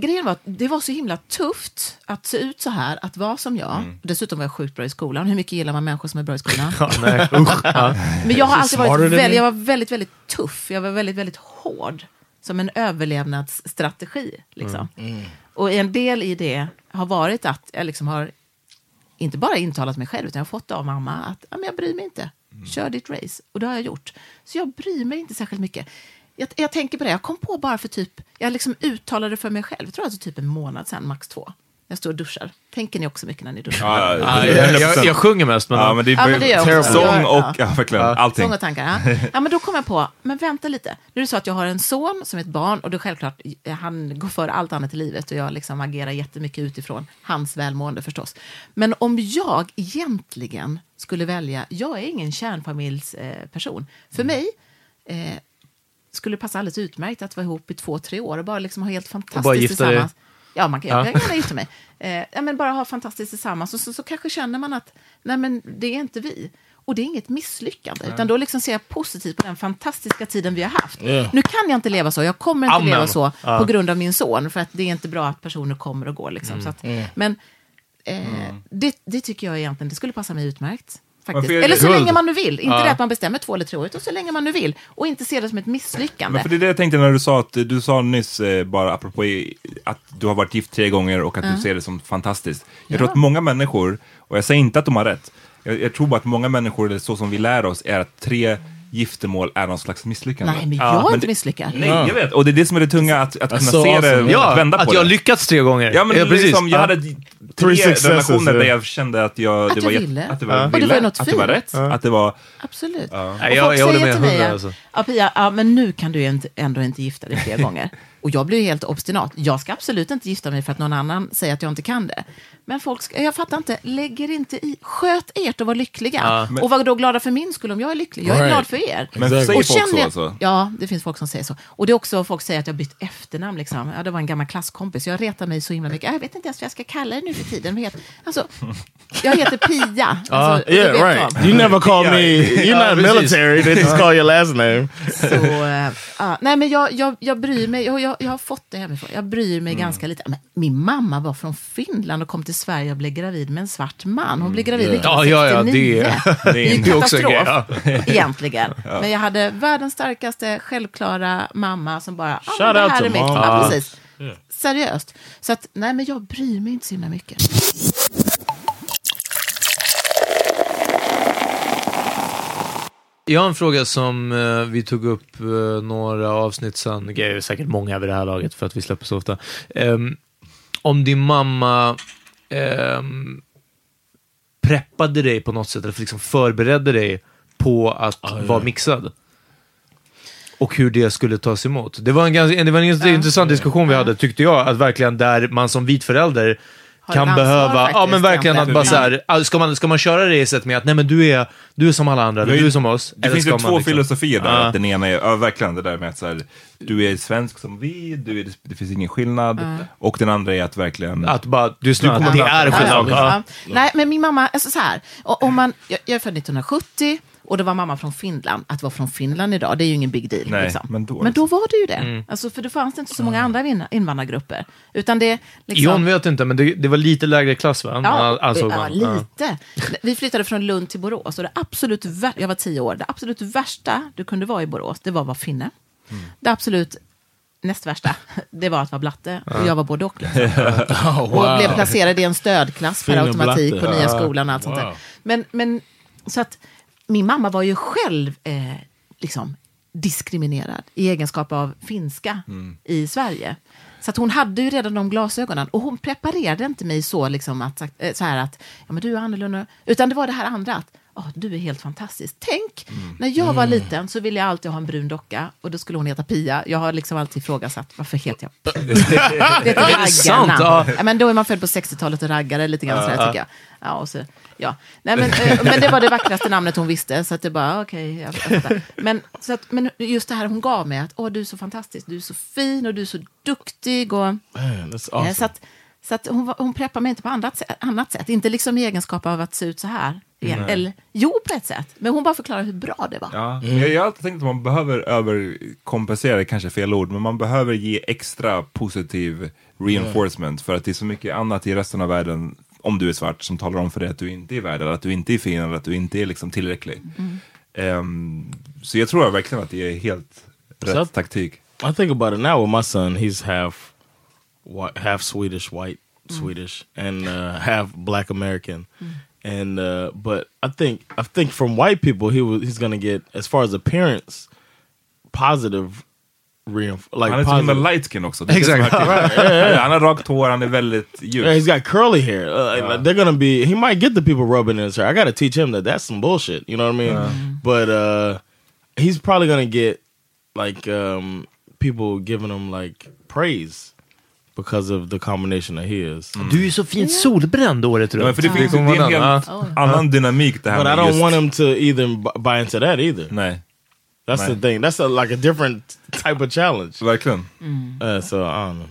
grejen var att det var så himla tufft att se ut så här, att vara som jag. Dessutom var jag sjukt bra i skolan. Hur mycket gillar man människor som är bra i skolan? Ja, nej, usch. Ja. Men jag har alltid varit väldigt, jag var väldigt, väldigt tuff. Jag var väldigt, väldigt hård. som en överlevnadsstrategi. Liksom. Och en del i det har varit att jag liksom har inte bara intalat mig själv, utan jag har fått av mamma att ja, men jag bryr mig inte. Kör ditt race. Och det har jag gjort. Så jag bryr mig inte särskilt mycket. Jag, jag tänker på det, jag kom på bara för typ, jag liksom uttalade för mig själv, jag tror alltså typ en månad sedan, max två. Jag står och duschar. Tänker ni också mycket när ni duschar? Ja, Ja, jag, jag, jag sjunger mest, men... Ja, men det är Ja, sång Ja, och ja. ja, verkligen allting. Sång och tankar, ja. ja. men då kom jag på, men vänta lite. Nu är det så att jag har en son som är ett barn och det är självklart, han går före allt annat i livet och jag liksom agerar jättemycket utifrån hans välmående förstås. Men om jag egentligen skulle välja, jag är ingen kärnfamiljsperson. Eh, person. För mig eh, skulle passa alldeles utmärkt att vara ihop i två, tre år och bara liksom ha helt fantastiskt bara gifta dig? tillsammans. Ja, man kan, Ja. jag kan gärna gifta mig. Eh, ja, men bara ha fantastiskt tillsammans och så, så kanske känner man att nej, men det är inte vi. Och det är inget misslyckande, utan då liksom ser jag positivt på den fantastiska tiden vi har haft. Ja. Nu kan jag inte leva så, jag kommer inte Amen. leva så Ja. på grund av min son, för att det är inte bra att personer kommer och går. Liksom, så att, Men eh, det, det tycker jag egentligen, det skulle passa mig utmärkt. Faktiskt. Eller så Guld. länge man nu vill. Inte Ja. det att man bestämmer två eller tre år, utan så länge man nu vill. Och inte se det som ett misslyckande. Men för det är det jag tänkte när du sa att du sa nyss, eh, bara apropå att du har varit gift tre gånger och att du ser det som fantastiskt. Jag Ja. tror att många människor, och jag säger inte att de har rätt, jag, jag tror bara att många människor, eller så som vi lär oss, är att tre giftermål är någon slags misslyckande. Nej, men Ja, jag är men inte det- misslyckad. Nej, jag vet. Och det är det som är det tunga, att, att kunna så se det, awesome. Ja, vända på att det. jag har lyckats tre gånger. Ja, men precis. liksom, jag Ja. hade tre relationer ja. där jag kände att, jag, Att det var, ville. att det var, Ja. Och det ville, var något att det var rätt, att det var... Absolut. Nej, Och jag, folk jag håller säger med till mig, att, Alltså. ja, Pia, ja, men nu kan du ändå inte gifta dig fler gånger. Och jag blir helt obstinat. Jag ska absolut inte gifta mig för att någon annan säger att jag inte kan det. Men folk, ska, jag fattar inte, lägger inte i, sköt ert och var lyckliga. och var då glada för min skull om jag är lycklig. Jag är Right. glad för er. Men säger folk känner så alltså? Ja, det finns folk som säger så. Och det är också folk säger att jag bytt efternamn. Liksom. Ja, det var en gammal klasskompis. Jag retar mig så himla mycket. Jag vet inte ens vad jag ska kalla det nu för tiden. Vad heter- Alltså, jag heter Pia. Alltså, det Yeah, right. de. You never call me. You're not military. They just call your last name. Så, eh, ja, nej, men jag, jag, jag bryr mig, jag, jag, jag har fått det hemifrån. Jag bryr mig ganska lite. Men min mamma var från Finland och kom till Sverige och blev gravid med en svart man. Hon blev gravid Ja, 1969. ja, ja, det- det är det en katastrof, egentligen. Men jag hade världens starkaste, självklara mamma som bara, ah, men det här är mitt. Ja, precis. Seriöst. Så att, nej, men jag bryr mig inte så himla mycket. Jag har en fråga som eh, vi tog upp eh, några avsnitt sen. Det är säkert många vid det här laget för att vi släpper så ofta. Ehm, om din mamma ehm, preppade dig på något sätt, eller liksom förberedde dig på att vara mixad. Och hur det skulle tas emot. Det var en, ganska, det var en intressant diskussion vi hade, tyckte jag. Att verkligen där man som vit förälder kan behöva, ja faktiskt, men verkligen att bara så här, ska man, ska man köra racet med att nej men du är, du är som alla andra, eller du är som oss. Det eller finns ju två liksom- filosofier där. Ja. Att den ena är ja, verkligen det där med att så här, du är svensk som vi, du är, det finns ingen skillnad. Och den andra är att verkligen... Att bara, du snart, kommer det att- är Ja, skillnad. Ja. Ja. Nej, men min mamma, alltså så här, om man, jag, jag är född 1970 och det var mamma från Finland. Att vara från Finland idag, det är ju ingen big deal. Nej, liksom. men då men då var det ju det. Mm. Alltså, för det fanns inte så många andra invandrargrupper. Utan det liksom... John vet inte, men det, det var lite lägre klass va? Ja, Ansåg ja, man. Ja. lite. Vi flyttade från Lund till Borås och det absolut jag var tio år. Det absolut värsta du kunde vara i Borås, det var att vara finne. Mm. Det absolut näst värsta, det var att vara blatte. Och jag var både och. Liksom. Oh, Och blev placerad i en stödklass per automatik på nya skolan och allt sånt där. Wow. Men, men så att min mamma var ju själv eh, liksom diskriminerad i egenskap av finska i Sverige. Så att hon hade ju redan de glasögonen och hon preparerade inte mig så, liksom att, eh, så här att ja, men du är annorlunda. Utan det var det här andra att "Åh, du är helt fantastisk. Tänk, när jag var liten så ville jag alltid ha en brun docka och då skulle hon heta Pia. Jag har liksom alltid ifrågasatt varför heter jag Pia? Det är ett raggarnamn. Ja. Ja, men då är man född på 60-talet och raggare lite grann sådär tycker jag. Ja, och så, ja. Nej, men, eh, men det var det vackraste namnet hon visste, så att det bara, okej, fattar. Men, så att, men just det här hon gav mig, att åh, du är så fantastisk, du är så fin och du är så duktig. Och, Man, that's eh, awesome. Så, att, så att hon, hon preppar mig inte på annat sätt, annat sätt, inte liksom i egenskap av att se ut så här. Eller, jo, på ett sätt, men hon bara förklarar hur bra det var. Ja, men jag, jag har alltid tänkt att man behöver överkompensera, kanske fel ord, men man behöver ge extra positiv reinforcement för att det är så mycket annat i resten av världen, om du är svart, som talar om för dig att du inte är värd, eller att du inte är fin, eller att du inte är liksom tillräcklig. Ehm, så jag tror verkligen att det är helt rätt att- taktik. I think about it now with my son. He's half, half Swedish, white Swedish, and uh, half Black American. And uh, but I think I think from white people he was he's gonna get as far as appearance, positive like han är till och med positive. light skin också. Det är det Exakt. Right, yeah, yeah. Han har rakt hår, han är väldigt ljus. Yeah, he's got curly hair. Uh, like, they're gonna be. He might get the people rubbing in his hair. I got to teach him that that's some bullshit. You know what I mean? But uh, he's probably gonna get like um, people giving him like praise because of the combination that he is. Du är ju så fint solbränd året runt. Ja, men för det, finns, det är en helt annan dynamik det här But I don't just... want him to either buy into that either. Nej, That's the Right. thing. That's a, like a different type of challenge. verkligen. Uh, so I don't know.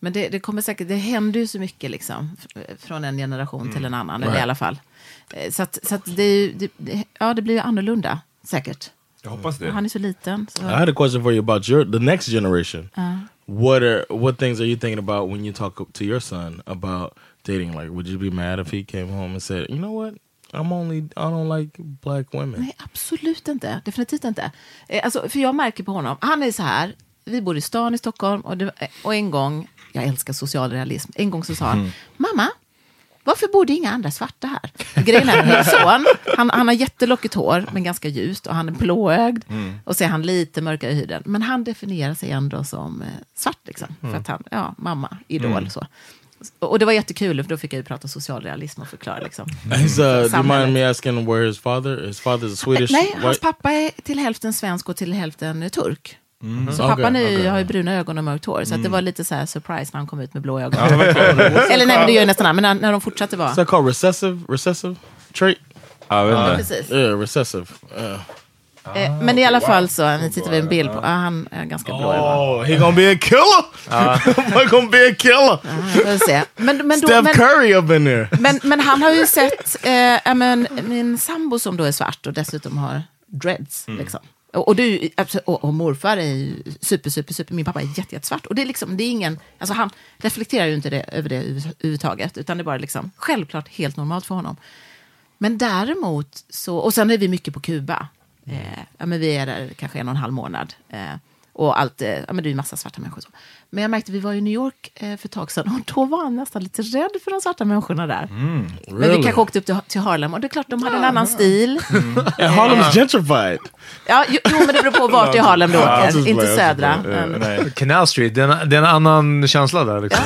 Men det, det kommer säkert, det händer ju så mycket liksom, från en generation till en annan, eller i Right. alla fall. Eh, Så, att, så att det, är ju- det, det, ja, det blir ju annorlunda, säkert. Jag hoppas det. Han är så liten. Så. I had a question for you about your the next generation. What are what things are you thinking about when you talk to your son about dating? Like, would you be mad if he came home and said, "You know what? I'm only I don't like black women." Nej, absolut inte. Definitivt inte. Eh, Alltså, för jag märker på honom, han är så här, vi bor i stan i Stockholm och, det, och en gång, jag älskar socialrealism, en gång så sa han, mamma, varför bor det inga andra svarta här? Grejen är, min son, han, han har jättelockigt hår, men ganska ljust, och han är blåögd, och så är han lite mörkare i huden. Men han definierar sig ändå som eh, svart, liksom, för att han, ja, mamma, idol, så. Och det var jättekul, för då fick jag ju prata socialrealism och förklara liksom. He's uh, do you mind me asking where his father? His father's a Swedish. Nej, hans white- pappa är till hälften svensk och till hälften turk. Så Okej, pappan är, ju- okej. har ju bruna ögon och mörkt hår. Så att det var lite så här surprise när han kom ut med blå ögon. Eller nej, men det gör ju nästan alla. Men när, när de fortsatte vara... Is that called recessive? Recessive trait? Ja, inte. Precis. Yeah, recessive. Uh, Eh, men i alla fall så, nu tittar vi en bild på, ah, han är ganska blå oh, he gonna be a killer. I'm gonna be a killer. Vi se. Men, men, då, Steph men, Curry up in there. men, men han har ju sett eh, men, min sambo som då är svart och dessutom har dreads. Liksom. Och, och, du, och, och morfar är ju super, super, super. Min pappa är jätte, jättesvart. Och det är liksom, det är ingen, alltså han reflekterar ju inte det, över det över- överhuvudtaget. Utan det är bara liksom, självklart helt normalt för honom. Men däremot så, och sen är vi mycket på Kuba. Eh, ja, men vi är där kanske en och en halv månad. Eh, och allt, eh, ja, men det är ju massa svarta människor. Så. Men jag märkte, vi var i New York eh, för ett tag sedan och då var han nästan lite rädd för de svarta människorna där. Men vi Really? kanske åkte upp till, till Harlem och det är klart de hade en annan stil. And Harlem's gentrified. Ja, jo, jo, men det beror på vart i Harlem du åker, inte södra. men- Canal Street, det är, en, det är en annan känsla där. Liksom.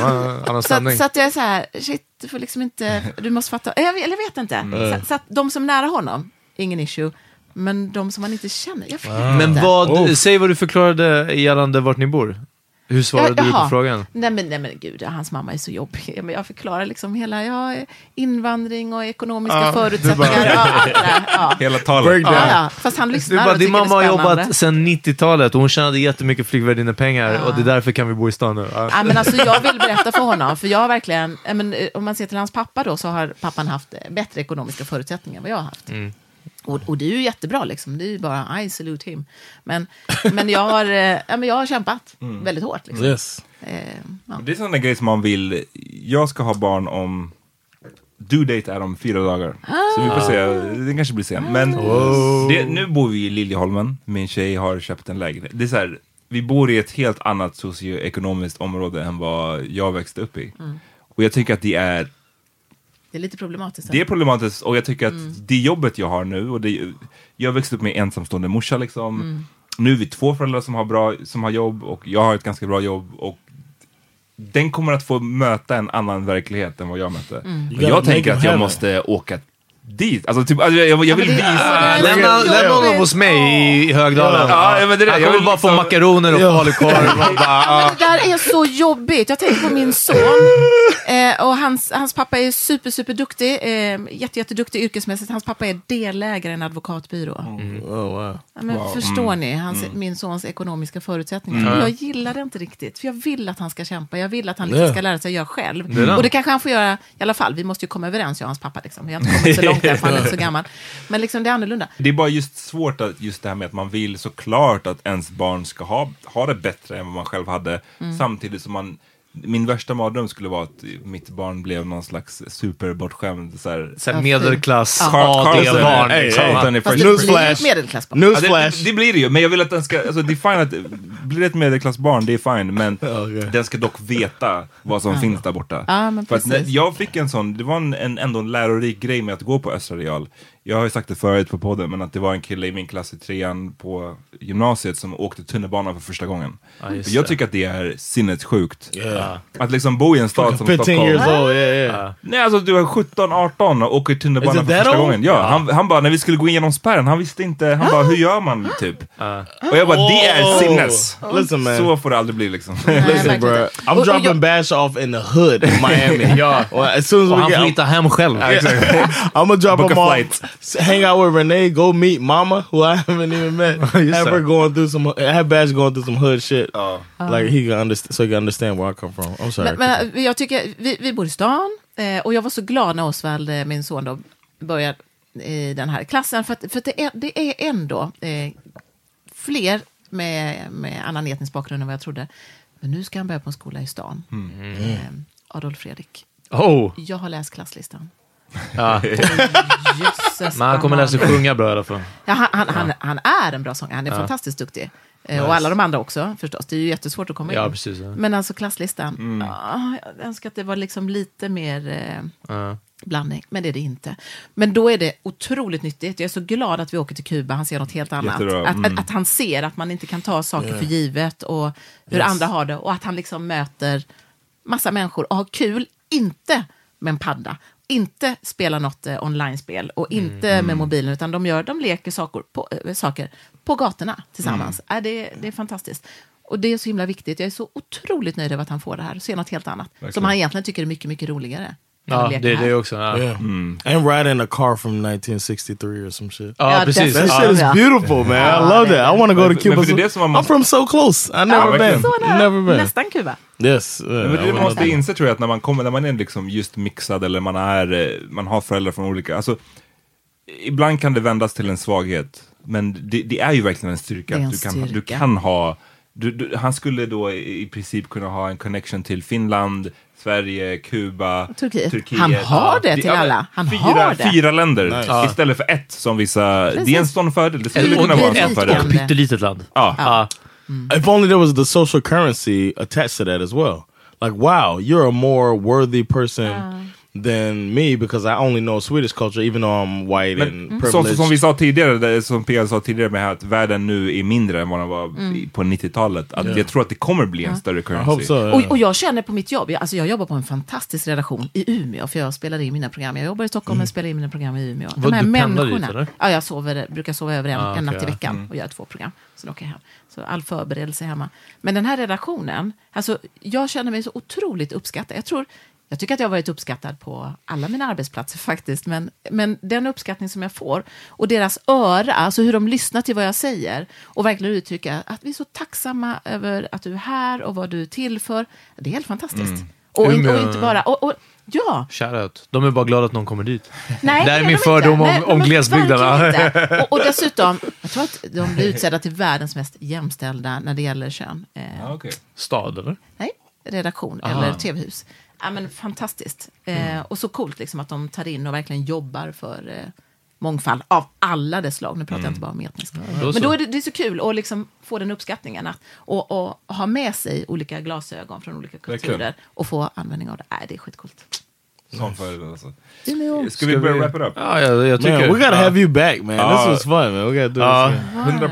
Annan Så, stämning. så att jag är så här, shit, du får liksom inte, du måste fatta. Jag, vet- eller jag vet inte. Så, så att de som är nära honom, ingen issue. Men de som man inte känner, jag vet Men inte. vad, Oh. säg vad du förklarade gällande vart ni bor. Hur svarade Ja, du på frågan? Nej men, nej men gud, hans mamma är så jobbig. Ja, Men jag förklarar liksom hela ja, invandring och ekonomiska förutsättningar. Ja, allt det där. ja. Hela talet. Ja, ja. Fast han Du lyssnar bara, och din tycker mamma har det är spännande. jobbat sedan 90-talet och hon tjänade jättemycket flygvärdinnepengar och det är därför kan vi bo i stan nu. Ja. Ja, men alltså, jag vill berätta för honom, för jag har verkligen, ja, men, eh, om man ser till hans pappa då, så har pappan haft eh, bättre ekonomiska förutsättningar än vad jag har haft. Och, och det är ju jättebra, liksom. det är ju bara I salute him. Men, men, jag, har, eh, ja, men jag har kämpat väldigt hårt. Liksom. Yes. Eh, ja. Det är sådana grejer som man vill. Jag ska ha barn om... Due date är om fyra dagar. Så vi får se. Det kanske blir sen. Men det, nu bor vi i Liljeholmen. Min tjej har köpt en lägenhet. Det är så här, vi bor i ett helt annat socioekonomiskt område än vad jag växte upp i. Och jag tycker att det är Det är lite problematiskt. det är problematiskt och jag tycker att det jobbet jag har nu, och det, jag växte upp med ensamstående morsa liksom. Nu är vi två föräldrar som har, bra, som har jobb och jag har ett ganska bra jobb. Och den kommer att få möta en annan verklighet än vad jag mötte. Gotta jag make tänker att jag måste åka dit. Alltså, typ, alltså, jag, jag vill det- visa. Ja, det Lämna, lämna honom hos mig i Högdalen. Ja, ja, men det är det. Han Jag kommer vill bara få makaroner och falukorv. och bara, Men det där är så jobbigt. Jag tänker på min son. Eh, och hans, hans pappa är super, super duktig. Eh, jätte, jätteduktig yrkesmässigt. Hans pappa är delägare i en advokatbyrå. Oh wow. Ja, men Förstår ni hans, min sons ekonomiska förutsättningar? Jag gillar det inte riktigt. För jag vill att han ska kämpa. Jag vill att han liksom Ja. ska lära sig att göra själv. Och det kanske han får göra i alla fall. Vi måste ju komma överens, jag och hans pappa. Liksom. Vi har inte kommit så långt för han är inte så gammal. Men liksom, det är annorlunda. Det är bara just svårt att just det här med att man vill såklart att ens barn ska ha, ha det bättre än vad man själv hade. Samtidigt som man min värsta mardröm skulle vara att mitt barn blev någon slags superbortskämd så här, Så här medelklass AD-barn. hey, liksom. Ja, Newsflash. det, det blir det ju, men jag vill att den ska, alltså det är fine att, blir det ett medelklassbarn, det är fine, men Okej. den ska dock veta vad som finns där borta. Men För att när, jag fick en sån, det var en, en, ändå en lärorik grej med att gå på Östra Real. Jag har ju sagt det förut på podden, men att det var en kille i min klass i trean på gymnasiet som åkte tunnelbana för första gången. Och jag tycker att det är sinnessjukt. Yeah. Att liksom bo i en stad som 15 Stockholm. years old, yeah, yeah. Nej alltså du är 17, 18 och åker tunnelbana för första old? gången. Ja, han, han bara, när vi skulle gå igenom spärren, han visste inte, han bara, hur gör man typ? Och jag bara, det är Oh. sinnes! Listen, man. Så får det aldrig bli liksom. Listen, bro. I'm dropping Bash off in the hood in Miami. Ja. Well, as soon as Och we han får hitta hem själv. I'm gonna drop Book him a off, flight. Hang out with Renee, go meet Mama, who I haven't even met. Have her going through some, have Bash going through some hood shit, like he can understand, so he can understand where I come from. I'm sorry. Men, men eh, jag tycker, vi, vi bor i stan eh, och jag var så glad när Osvald, eh, min son, då, började i den här klassen. För, att, för att det, är, det är ändå eh, fler med, med annan etnisk bakgrund än vad jag trodde. Men nu ska han börja på en skola i stan. Eh, Adolf Fredrik. Oh. Jag har läst klasslistan. Ja. Jösses Men han kommer lära sig sjunga bra i alla fall. Ja, han, han, han, han är en bra sångare, han är fantastiskt duktig. Eh, Och alla de andra också förstås, det är ju jättesvårt att komma Ja, in. precis, ja. Men alltså klasslistan, ja, jag önskar att det var liksom lite mer eh, Ja. blandning, men det är det inte. Men då är det otroligt nyttigt, jag är så glad att vi åker till Kuba, han ser något helt annat. Jättebra, Att, mm. att, att han ser att man inte kan ta saker för givet och hur andra har det och att han liksom möter massa människor och har kul, inte med en padda, inte spela något eh, online-spel och inte med mobilen, utan de, gör, de leker saker på, eh, saker på gatorna tillsammans. Äh, det, det är fantastiskt. Och det är så himla viktigt. Jag är så otroligt nöjd över att han får det här och ser något helt annat. Som han egentligen tycker är mycket, mycket roligare. Ja, det är det också. Ja, yeah. And riding a car from 1963 or some shit. ja Ja, precis. That shit is beautiful, man. I love that. I want to go to Men- Cuba. men är so- I'm from so close. I never Ja, been. Never been. Nästan Kuba. Yes. yeah, Men det man måste inse tror jag, att när man kommer, när man är liksom just mixad eller man, är, eh, man har föräldrar från olika, alltså ibland kan det vändas till en svaghet. Men det, det är ju verkligen en styrka. Det är en du, kan, du styrka. kan ha, du, du, han skulle då i, princip kunna ha en connection till Finland, Sverige, Kuba, Turkiet. Han har det till alla. Han fyra, har det. Fyra länder istället för ett som vissa, det är en sån fördel. Det skulle Och kunna vara en sån fördel. ett pyttelitet land. Ja. Ja. If only there was the social currency attached to that as well. Like, wow, you're a more worthy person than me because I only know Swedish culture, even though I'm white and Men privileged. som, som vi sa tidigare, det, som Pia sa tidigare med att världen nu är mindre än vad den var Mm. på 90-talet. Att Jag tror att det kommer bli en större currency. so. yeah. Och, och jag känner på mitt jobb, jag, alltså jag jobbar på en fantastisk redaktion i Umeå, för jag spelar in mina program. Jag jobbar i Stockholm men spelar in mina program i Umeå. Vad, du pendlar dit, eller? Ja, jag sover, brukar sova över en, Ah, en natt i veckan och gör två program. Sen åker jag hem. Så all förberedelse hemma. Men den här redaktionen, alltså jag känner mig så otroligt uppskattad. Jag tror, jag tycker att jag har varit uppskattad på alla mina arbetsplatser faktiskt, men, men den uppskattning som jag får och deras öra, alltså hur de lyssnar till vad jag säger och verkligen uttrycker att vi är så tacksamma över att du är här och vad du är till för. Det är helt fantastiskt. Och, inte, och Umeå- inte bara, och, och, ja, Shoutout. De är bara glada att någon kommer dit. Nej, det är det min de fördom inte. om, Nej, om glesbygderna. Och, och dessutom, jag tror att de blir utsedda till världens mest jämställda när det gäller kön. Eh, Ja, okej. Stad, eller? Nej, redaktion Aha. eller tv-hus. Ja, men fantastiskt. Eh, och så coolt liksom att de tar in och verkligen jobbar för eh, mångfald av alla dess slag. Nu pratar jag inte bara om etnisk. då Men då är det, det är så kul att liksom få den uppskattningen att, och, och ha med sig olika glasögon från olika kulturer och få användning av det. Nej, det är skitcoolt. Sån alltså. Ska vi börja wrap it up? Ja, jag, jag tycker... Man, we gotta have you back, man. Ah. this was fun, man. We gotta do Ja. this. again. 100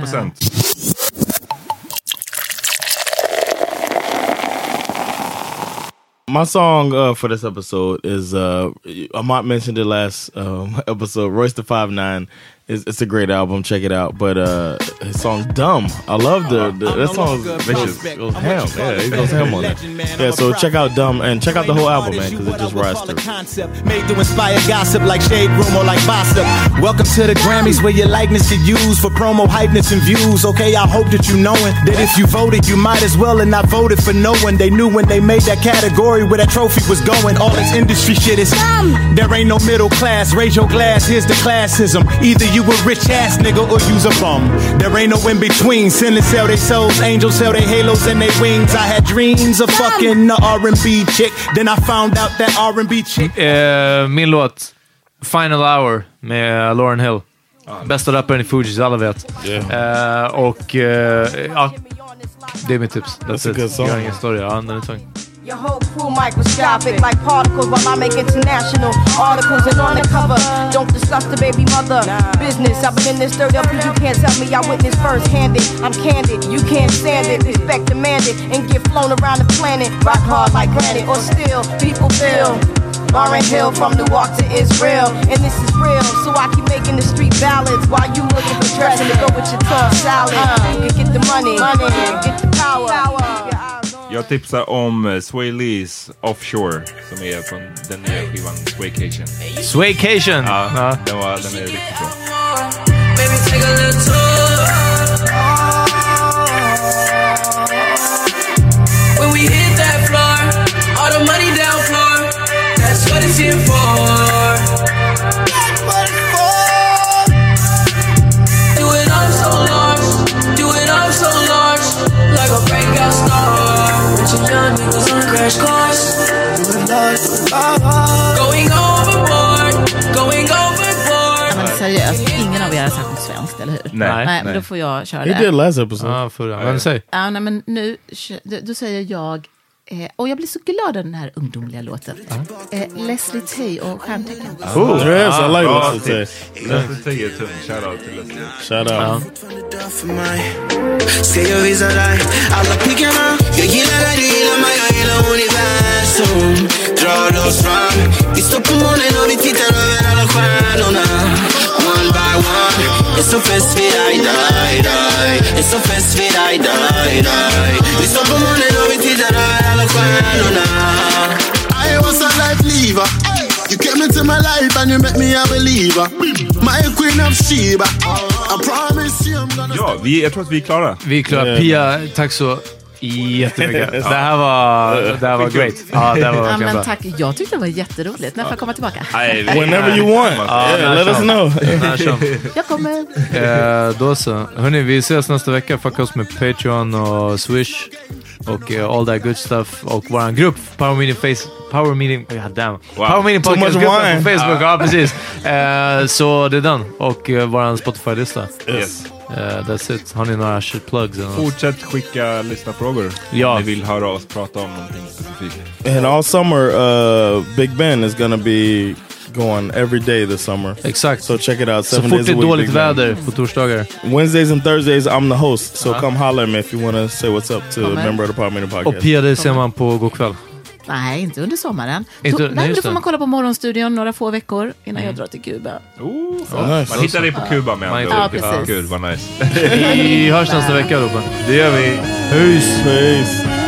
My song uh, for this episode is uh, Amat mentioned it last um, episode. Royce the Five Nine is it's a great album. Check it out. But uh, his song "Dumb," I love the, the that song. Vicious goes ham. Yeah, he goes ham on it. Yeah, so check out "Dumb" and check out the whole album, man, because it just rides through. Concept made to inspire gossip like Shade Room or like Bossip. Welcome to the Grammys where your likeness get used for promo hypeness and views. Okay, I hope that you knowing that if you voted, you might as well and not voted for no one. They knew when they made that category where that trophy was going. All this industry shit is dumb. There ain't no middle class. Raise your glass. Here's the classism. Either you a rich ass nigga or use a bum. There ain't no in between. Sinners sell their souls, angels sell their halos and their wings. I had dreams of fucking the R&B chick. Then I found out that R&B chick. Eh, min låt, Final Hour med Lauren Hill. Bästa rapparen i Fugees, alla vet. Eh, och eh, ja, det är mitt tips. That's, That's a it. good song. Jag har ingen story. Ja, den är tung. Your whole crew microscopic like particles while I make international articles and on the cover. Don't discuss the baby mother business. I've been in this 30 up you can't tell me I witnessed first handed. I'm candid, you can't stand it. Respect demanded and get flown around the planet. Rock hard like granite or still people feel. Lauren Hill from Newark to Israel, and this is real. So I keep making the street ballads while you looking for dressing to go with your tough salad. You can get the money, money, get the power. Jag tipsar om eh, Sway Lees Offshore som är från den nya skivan Swaycation. Swaycation! Ja, Den, var, den är riktigt bra. Baby, take a little tour. When we hit that floor, all the money down floor. That's what it's here for. Crash course. Going overboard, going overboard. Ja, men seriöst, ingen av er har sagt något svenskt, eller hur? Nej. nej men Nej. då får jag köra det. did last episode. Ja, förra. Men säg. Ja, nej, men nu, då säger jag, eh, och jag blir så glad av den här ungdomliga låten. Eh, Leslie Tay och Stjärntecken. Oh, yes, I like Bra Leslie Tay. Leslie Tay är tung. Shoutout till Leslie. Shout out. Ska jag visa dig alla pickarna? Jag gillar dig, du gillar mig, jag gillar universum Drar oss fram Vi står på månen och vi tittar över alla stjärnorna One by one Är så fest dig, dig, dig Det är så fest vid dig, dig, dig Vi står på månen och vi tittar över alla stjärnorna I was a life leaver. You came into my life and you make me a believer. My queen of Sheba. I promise you I'm gonna Ja, vi, jag tror att vi är klara. Vi är klara. Pia, tack så jättemycket. Det här var, det här var great. Ja, det var Ja, verkligen men tack, jag tyckte det var jätteroligt. När får jag komma tillbaka? Nej, vi- Whenever you want. Ja, Yeah, let us know. När som. Jag kommer. Eh, då så. Hörni, vi ses nästa vecka. Fuck oss med Patreon och Swish och eh, all that good stuff. Och våran grupp, Power Meeting Face... Power Meeting... God damn. Power Meeting Too much Podcast-gruppen på wine. Facebook. Ja, precis. Eh, så det är den. Och uh, våran Spotify-lista. Yes. Eh, that's it. Har ni några shit plugs? Fortsätt skicka lyssnarfrågor Ja. om ni vill höra oss prata om någonting specifikt. And all summer, uh, Big Ben is gonna be going every day this summer. Exakt. So check it out. Så Seven fort days det är dåligt väder på torsdagar. Wednesdays and Thursdays, I'm the host. So Ah. come holler at me if you want to say what's up to a member of the Power Meeting Och Podcast. Pia, det ser man på God kväll. Nej, inte under sommaren. Inte- då, nej, nej, då får man kolla på Morgonstudion några få veckor innan Mm. jag drar till Kuba. Oh, nice. Man hittar dig på Kuba med andra dig på Kuba. Kul, vad nice. Vi hörs nästa vecka, Robin. Det gör vi. Peace! Peace.